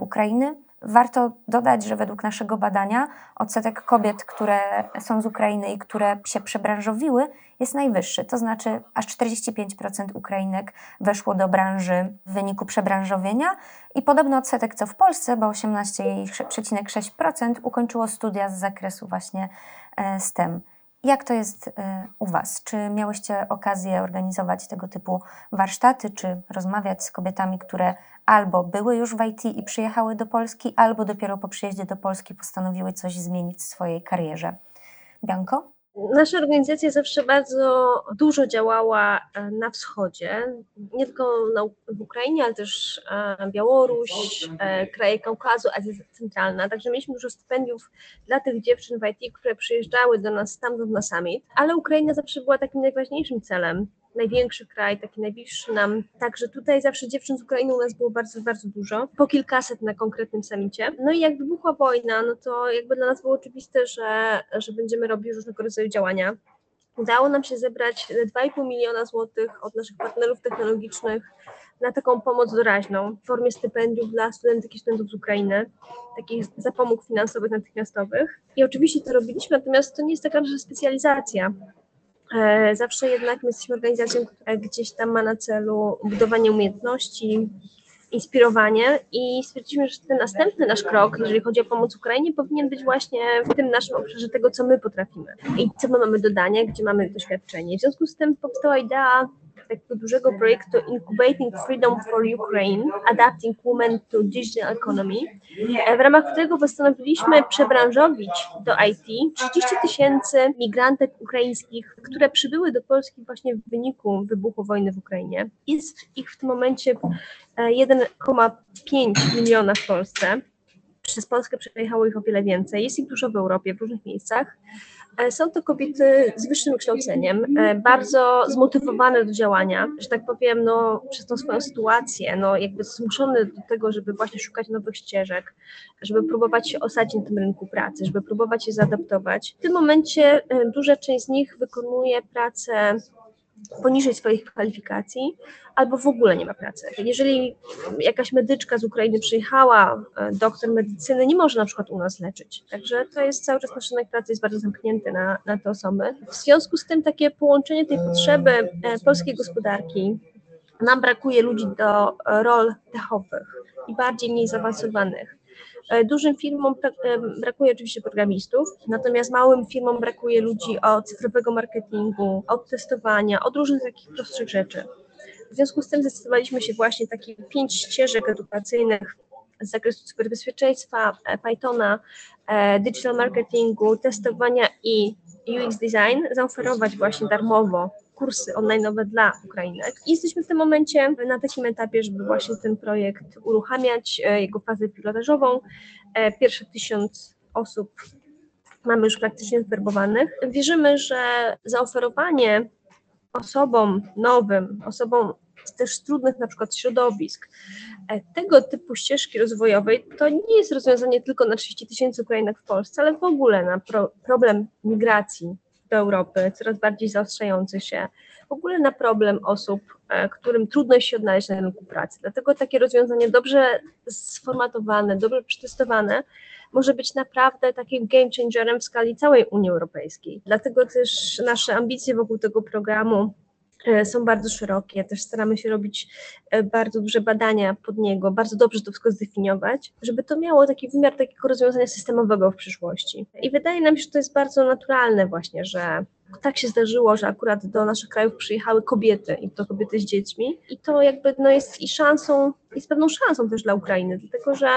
Ukrainy? Warto dodać, że według naszego badania odsetek kobiet, które są z Ukrainy i które się przebranżowiły, jest najwyższy. To znaczy, aż 45% Ukrainek weszło do branży w wyniku przebranżowienia i podobny odsetek co w Polsce, bo 18,6% ukończyło studia z zakresu właśnie e, STEM. Jak to jest e, u Was? Czy miałyście okazję organizować tego typu warsztaty, czy rozmawiać z kobietami, które albo były już w IT i przyjechały do Polski, albo dopiero po przyjeździe do Polski postanowiły coś zmienić w swojej karierze? Bianko? Nasza organizacja zawsze bardzo dużo działała e, na wschodzie, nie tylko na, w Ukrainie, ale też e, Białoruś, e, kraje Kaukazu, Azja Centralna. Także mieliśmy dużo stypendiów dla tych dziewczyn w IT, które przyjeżdżały do nas stamtąd na summit, ale Ukraina zawsze była takim najważniejszym celem największy kraj, taki najbliższy nam. Także tutaj zawsze dziewczyn z Ukrainy u nas było bardzo, bardzo dużo, po kilkaset na konkretnym samicie. No i jak wybuchła wojna, no to jakby dla nas było oczywiste, że, że będziemy robić różnego rodzaju działania. Udało nam się zebrać 2,5 miliona złotych od naszych partnerów technologicznych na taką pomoc doraźną w formie stypendiów dla studentek i studentów z Ukrainy, takich zapomóg finansowych natychmiastowych. I oczywiście to robiliśmy, natomiast to nie jest taka nasza specjalizacja. E, zawsze jednak my jesteśmy organizacją, która gdzieś tam ma na celu budowanie umiejętności, inspirowanie i stwierdziliśmy, że ten następny nasz krok, jeżeli chodzi o pomoc Ukrainie, powinien być właśnie w tym naszym obszarze tego, co my potrafimy i co my mamy dodania, gdzie mamy doświadczenie. W związku z tym powstała idea takiego dużego projektu Incubating Freedom for Ukraine, Adapting Women to Digital Economy, w ramach którego postanowiliśmy przebranżowić do IT 30 tysięcy migrantek ukraińskich, które przybyły do Polski właśnie w wyniku wybuchu wojny w Ukrainie. Jest ich w tym momencie 1,5 e, miliona w Polsce. Przez Polskę przejechało ich o wiele więcej. Jest ich dużo w Europie, w różnych miejscach. E, są to kobiety z wyższym kształceniem, e, bardzo zmotywowane do działania, że tak powiem, no, przez tą swoją sytuację, no, jakby zmuszone do tego, żeby właśnie szukać nowych ścieżek, żeby próbować się osadzić na tym rynku pracy, żeby próbować się zaadaptować. W tym momencie e, duża część z nich wykonuje pracę poniżej swoich kwalifikacji, albo w ogóle nie ma pracy. Jeżeli jakaś medyczka z Ukrainy przyjechała, e, doktor medycyny, nie może na przykład u nas leczyć. Także to jest cały czas nasz rynek pracy jest bardzo zamknięty na, na te osoby. W związku z tym takie połączenie tej potrzeby e, polskiej gospodarki, nam brakuje ludzi do rol techowych i bardziej mniej zaawansowanych. E, dużym firmom e, brakuje oczywiście programistów, natomiast małym firmom brakuje ludzi od cyfrowego marketingu, od testowania, od różnych takich prostszych rzeczy. W związku z tym zdecydowaliśmy się właśnie takich pięć ścieżek edukacyjnych z zakresu cyberbezpieczeństwa, e, Pythona, digital marketingu, testowania i UX design zaoferować właśnie darmowo kursy online'owe dla Ukrainek. I jesteśmy w tym momencie na takim etapie, żeby właśnie ten projekt uruchamiać, e, jego fazę pilotażową. E, pierwsze tysiąc osób mamy już praktycznie zwerbowanych. Wierzymy, że zaoferowanie osobom nowym, osobom z też trudnych na przykład środowisk, e, tego typu ścieżki rozwojowej, to nie jest rozwiązanie tylko na 30 tysięcy Ukrainek w Polsce, ale w ogóle na pro, problem migracji do Europy, coraz bardziej zaostrzający się, w ogóle na problem osób, e, którym trudno się odnaleźć na rynku pracy. Dlatego takie rozwiązanie dobrze sformatowane, dobrze przetestowane może być naprawdę takim game changerem w skali całej Unii Europejskiej. Dlatego też nasze ambicje wokół tego programu są bardzo szerokie. Też staramy się robić e, bardzo duże badania pod niego, bardzo dobrze to wszystko zdefiniować, żeby to miało taki wymiar takiego rozwiązania systemowego w przyszłości. I wydaje nam się, że to jest bardzo naturalne właśnie, że tak się zdarzyło, że akurat do naszych krajów przyjechały kobiety i to kobiety z dziećmi i to jakby no jest i szansą, jest pewną szansą też dla Ukrainy, dlatego że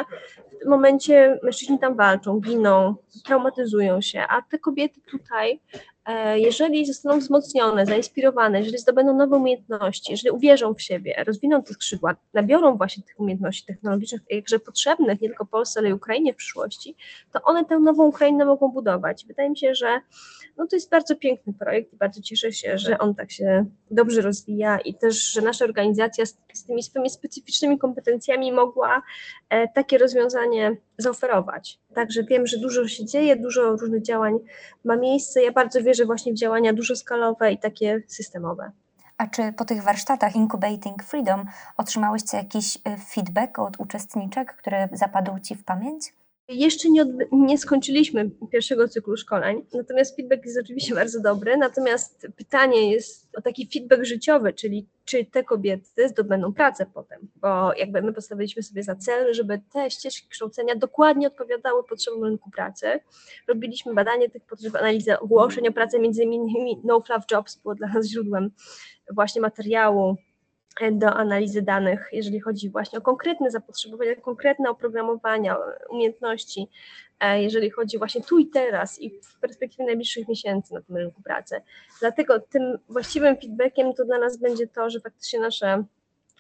momencie mężczyźni tam walczą, giną, traumatyzują się, a te kobiety tutaj E, jeżeli zostaną wzmocnione, zainspirowane, jeżeli zdobędą nowe umiejętności, jeżeli uwierzą w siebie, rozwiną te skrzydła, nabiorą właśnie tych umiejętności technologicznych, jakże potrzebnych nie tylko Polsce, ale i Ukrainie w przyszłości, to one tę nową Ukrainę mogą budować. Wydaje mi się, że no to jest bardzo piękny projekt i bardzo cieszę się, że on tak się dobrze rozwija i też, że nasza organizacja z, z tymi swoimi specyficznymi kompetencjami mogła e, takie rozwiązanie zaoferować. Także wiem, że dużo się dzieje, dużo różnych działań ma miejsce. Ja bardzo wierzę właśnie w działania dużoskalowe i takie systemowe. A czy po tych warsztatach Incubating Freedom otrzymałyście jakiś y, feedback od uczestniczek, który zapadł Ci w pamięć? Jeszcze nie, nie skończyliśmy pierwszego cyklu szkoleń, natomiast feedback jest oczywiście bardzo dobry. Natomiast pytanie jest o taki feedback życiowy, czyli czy te kobiety zdobędą pracę potem, bo jakby my postawiliśmy sobie za cel, żeby te ścieżki kształcenia dokładnie odpowiadały potrzebom rynku pracy. Robiliśmy badanie tych potrzeb, analizę ogłoszeń o pracę, między innymi No Fluff Jobs było dla nas źródłem właśnie materiału do analizy danych, jeżeli chodzi właśnie o konkretne zapotrzebowania, konkretne oprogramowania, umiejętności, e, jeżeli chodzi właśnie tu i teraz i w perspektywie najbliższych miesięcy na tym rynku pracy. Dlatego tym właściwym feedbackiem to dla nas będzie to, że faktycznie nasze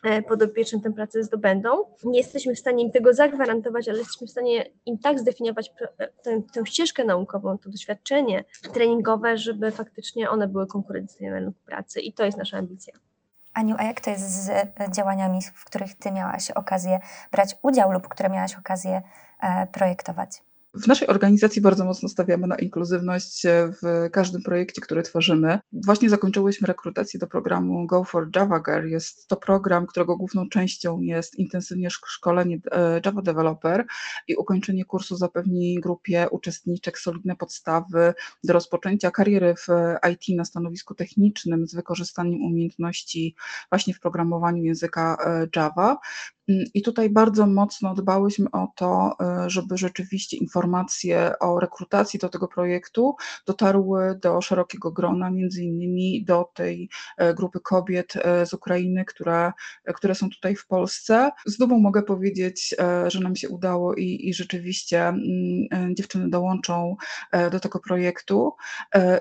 e, podopieczne tę pracę zdobędą. Nie jesteśmy w stanie im tego zagwarantować, ale jesteśmy w stanie im tak zdefiniować e, tę, tę ścieżkę naukową, to doświadczenie treningowe, żeby faktycznie one były konkurencyjne na rynku pracy i to jest nasza ambicja. Aniu, a jak to jest z e, działaniami, w których Ty miałaś okazję brać udział lub które miałaś okazję e, projektować? W naszej organizacji bardzo mocno stawiamy na inkluzywność w każdym projekcie, który tworzymy. Właśnie zakończyłyśmy rekrutację do programu Go for Java Girl. Jest to program, którego główną częścią jest intensywnie szkolenie e, Java Developer i ukończenie kursu zapewni grupie uczestniczek solidne podstawy do rozpoczęcia kariery w IT na stanowisku technicznym z wykorzystaniem umiejętności właśnie w programowaniu języka e, Java. Mm, I tutaj bardzo mocno dbałyśmy o to, e, żeby rzeczywiście informacje o rekrutacji do tego projektu dotarły do szerokiego grona, między innymi do tej e, grupy kobiet e, z Ukrainy, które, które są tutaj w Polsce. Z dumą mogę powiedzieć, że nam się udało i, i rzeczywiście mm, dziewczyny dołączą do tego projektu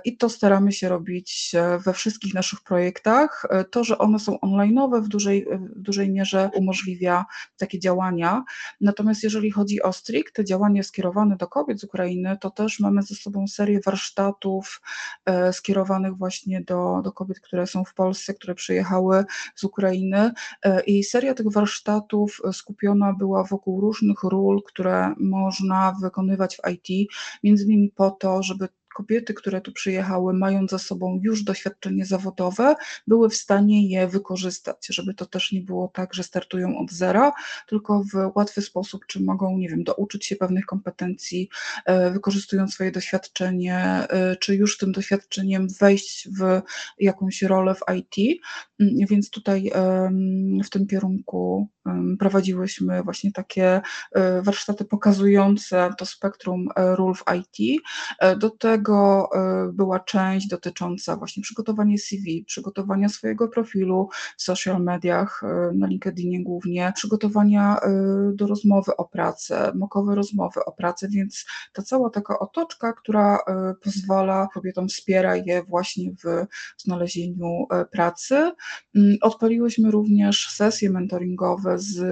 i to staramy się robić we wszystkich naszych projektach. To, że one są online'owe w dużej, w dużej mierze umożliwia takie działania. Natomiast jeżeli chodzi o stricte działania skierowane do kobiet z Ukrainy, to też mamy ze sobą serię warsztatów e, skierowanych właśnie do, do kobiet, które są w Polsce, które przyjechały z Ukrainy. E, I seria tych warsztatów skupiona była wokół różnych ról, które można wykonywać w IT, między innymi po to, żeby kobiety, które tu przyjechały, mając za sobą już doświadczenie zawodowe, były w stanie je wykorzystać, żeby to też nie było tak, że startują od zera, tylko w łatwy sposób, czy mogą, nie wiem, douczyć się pewnych kompetencji, e, wykorzystując swoje doświadczenie, e, czy już tym doświadczeniem wejść w jakąś rolę w IT. Mm, więc tutaj w tym kierunku prowadziłyśmy właśnie takie e, warsztaty pokazujące to spektrum ról w IT. Do tego tego e, była część dotycząca właśnie przygotowania CV, przygotowania swojego profilu w social mediach, e, na LinkedInie głównie, przygotowania e, do rozmowy o pracę, mokowe rozmowy o pracę, więc ta cała taka otoczka, która pozwala kobietom, wspiera je właśnie w znalezieniu pracy. Mm, odpaliłyśmy również sesje mentoringowe z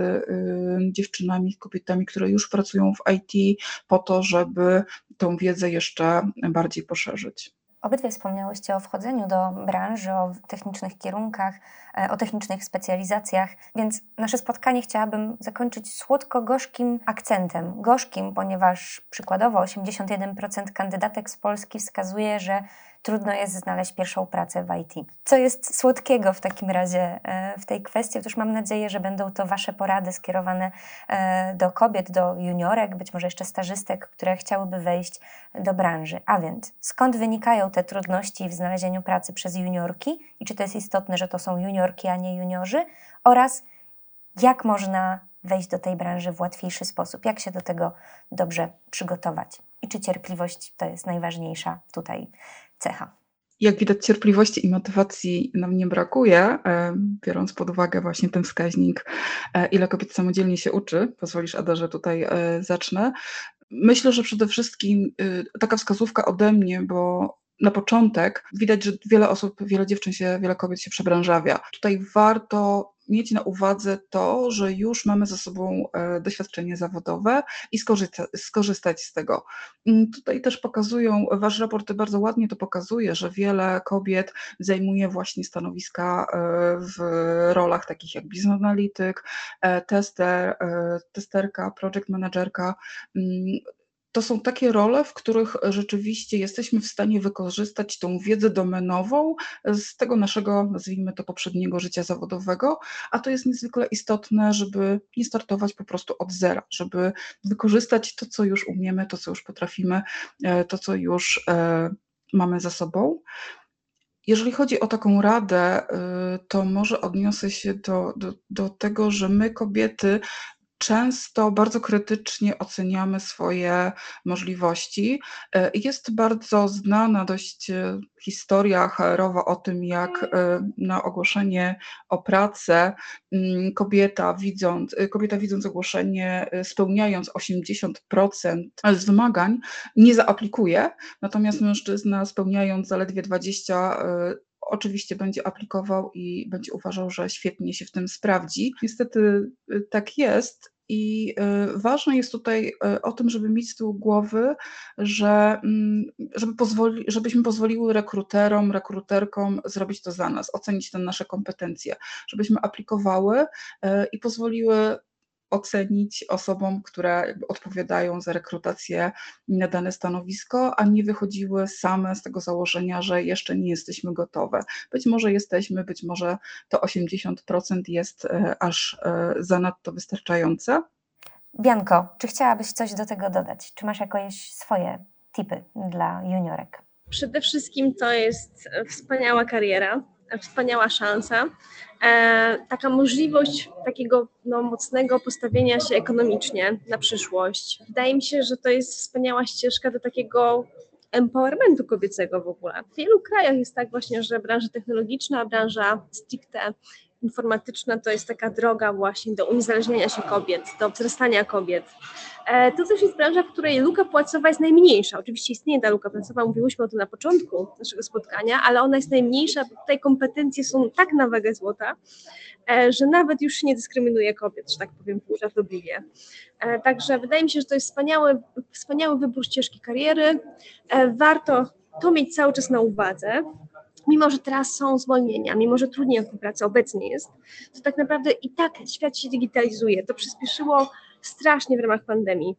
dziewczynami, kobietami, które już pracują w IT, po to, żeby tą wiedzę jeszcze bardziej poszerzyć. Obydwie wspomniałyście o wchodzeniu do branży, o technicznych kierunkach, e, o technicznych specjalizacjach, więc nasze spotkanie chciałabym zakończyć słodko-gorzkim akcentem. Gorzkim, ponieważ przykładowo 81% kandydatek z Polski wskazuje, że trudno jest znaleźć pierwszą pracę w IT. Co jest słodkiego w takim razie e, w tej kwestii? Otóż mam nadzieję, że będą to Wasze porady skierowane e, do kobiet, do juniorek, być może jeszcze stażystek, które chciałyby wejść do branży. A więc skąd wynikają te trudności w znalezieniu pracy przez juniorki i czy to jest istotne, że to są juniorki, a nie juniorzy? Oraz jak można wejść do tej branży w łatwiejszy sposób, jak się do tego dobrze przygotować i czy cierpliwość to jest najważniejsza tutaj cecha. Jak widać, cierpliwości i motywacji nam nie brakuje, e, biorąc pod uwagę właśnie ten wskaźnik, e, ile kobiet samodzielnie się uczy. Pozwolisz, Ada, że tutaj e, zacznę. Myślę, że przede wszystkim taka wskazówka ode mnie, bo na początek widać, że wiele osób, wiele dziewczyn się, wiele kobiet się przebranżawia. Tutaj warto mieć na uwadze to, że już mamy za sobą e, doświadczenie zawodowe i skorzysta, skorzystać z tego. Mm, tutaj też pokazują, wasz raport bardzo ładnie to pokazuje, że wiele kobiet zajmuje właśnie stanowiska e, w rolach takich jak business analityk, e, tester, testerka, project managerka. To są takie role, w których rzeczywiście jesteśmy w stanie wykorzystać tą wiedzę domenową z tego naszego, nazwijmy to, poprzedniego życia zawodowego, a to jest niezwykle istotne, żeby nie startować po prostu od zera, żeby wykorzystać to, co już umiemy, to, co już potrafimy, e, to, co już e, mamy za sobą. Jeżeli chodzi o taką radę, y, to może odniosę się do, do, do tego, że my, kobiety, często bardzo krytycznie oceniamy swoje możliwości. E, jest bardzo znana dość e, historia HR-owa o tym, jak e, na ogłoszenie o pracę mm, kobieta widząc, kobieta widząc ogłoszenie, spełniając 80% z wymagań, nie zaaplikuje, natomiast mężczyzna spełniając zaledwie 20% oczywiście będzie aplikował i będzie uważał, że świetnie się w tym sprawdzi. Niestety y, tak jest. I y, ważne jest tutaj y, o tym, żeby mieć z tyłu głowy, że mm, żeby pozwoli, żebyśmy pozwoliły rekruterom, rekruterkom zrobić to za nas, ocenić te nasze kompetencje, żebyśmy aplikowały i pozwoliły ocenić osobom, które odpowiadają za rekrutację na dane stanowisko, a nie wychodziły same z tego założenia, że jeszcze nie jesteśmy gotowe. Być może jesteśmy, być może to 80% jest e, aż e, zanadto wystarczające. Bianko, czy chciałabyś coś do tego dodać? Czy masz jakieś swoje tipy dla juniorek? Przede wszystkim to jest wspaniała kariera, wspaniała szansa. E, taka możliwość takiego no, mocnego postawienia się ekonomicznie na przyszłość. Wydaje mi się, że to jest wspaniała ścieżka do takiego empowermentu kobiecego w ogóle. W wielu krajach jest tak właśnie, że branża technologiczna, branża stricte informatyczna to jest taka droga właśnie do uniezależnienia się kobiet, do wzrastania kobiet. E, to też jest branża, w której luka płacowa jest najmniejsza. Oczywiście istnieje ta luka płacowa, mówiłyśmy o tym na początku naszego spotkania, ale ona jest najmniejsza, bo tutaj kompetencje są tak na wagę złota, e, że nawet już się nie dyskryminuje kobiet, że tak powiem żartobliwie. E, także wydaje mi się, że to jest wspaniały, wspaniały wybór ścieżki kariery. Warto to mieć cały czas na uwadze, mimo że teraz są zwolnienia, mimo że trudniej o pracę obecnie jest, to tak naprawdę i tak świat się digitalizuje. To przyspieszyło strasznie w ramach pandemii.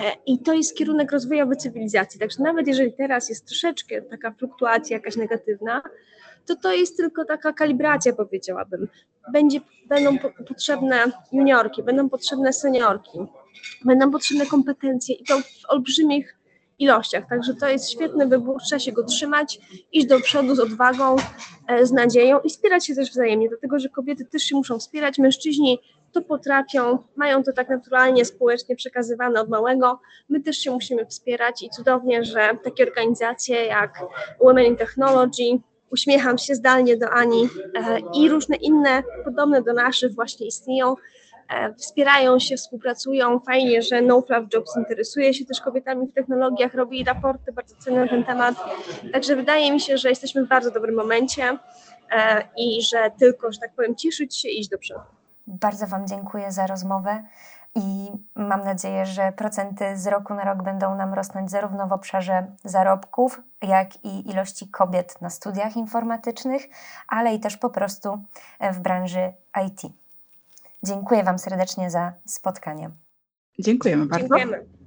E, I to jest kierunek rozwojowy cywilizacji. Także nawet jeżeli teraz jest troszeczkę taka fluktuacja jakaś negatywna, to to jest tylko taka kalibracja, powiedziałabym. Będzie, będą potrzebne juniorki, będą potrzebne seniorki, będą potrzebne kompetencje i to w olbrzymich ilościach. Także to jest świetny wybór, trzeba się go trzymać, iść do przodu z odwagą, e, z nadzieją i wspierać się też wzajemnie, dlatego że kobiety też się muszą wspierać, mężczyźni to potrafią, mają to tak naturalnie, społecznie przekazywane od małego. My też się musimy wspierać i cudownie, że takie organizacje jak Women in Technology, uśmiecham się zdalnie do Ani e, i różne inne podobne do naszych właśnie istnieją. E, wspierają się, współpracują. Fajnie, że No Fluff Jobs interesuje się też kobietami w technologiach, robi raporty bardzo cenne na ten temat. Także wydaje mi się, że jesteśmy w bardzo dobrym momencie e, i że tylko, że tak powiem, cieszyć się i iść do przodu. Bardzo Wam dziękuję za rozmowę i mam nadzieję, że procenty z roku na rok będą nam rosnąć zarówno w obszarze zarobków, jak i ilości kobiet na studiach informatycznych, ale i też po prostu w branży IT. Dziękuję Wam serdecznie za spotkanie. Dziękujemy bardzo. Dziękujemy.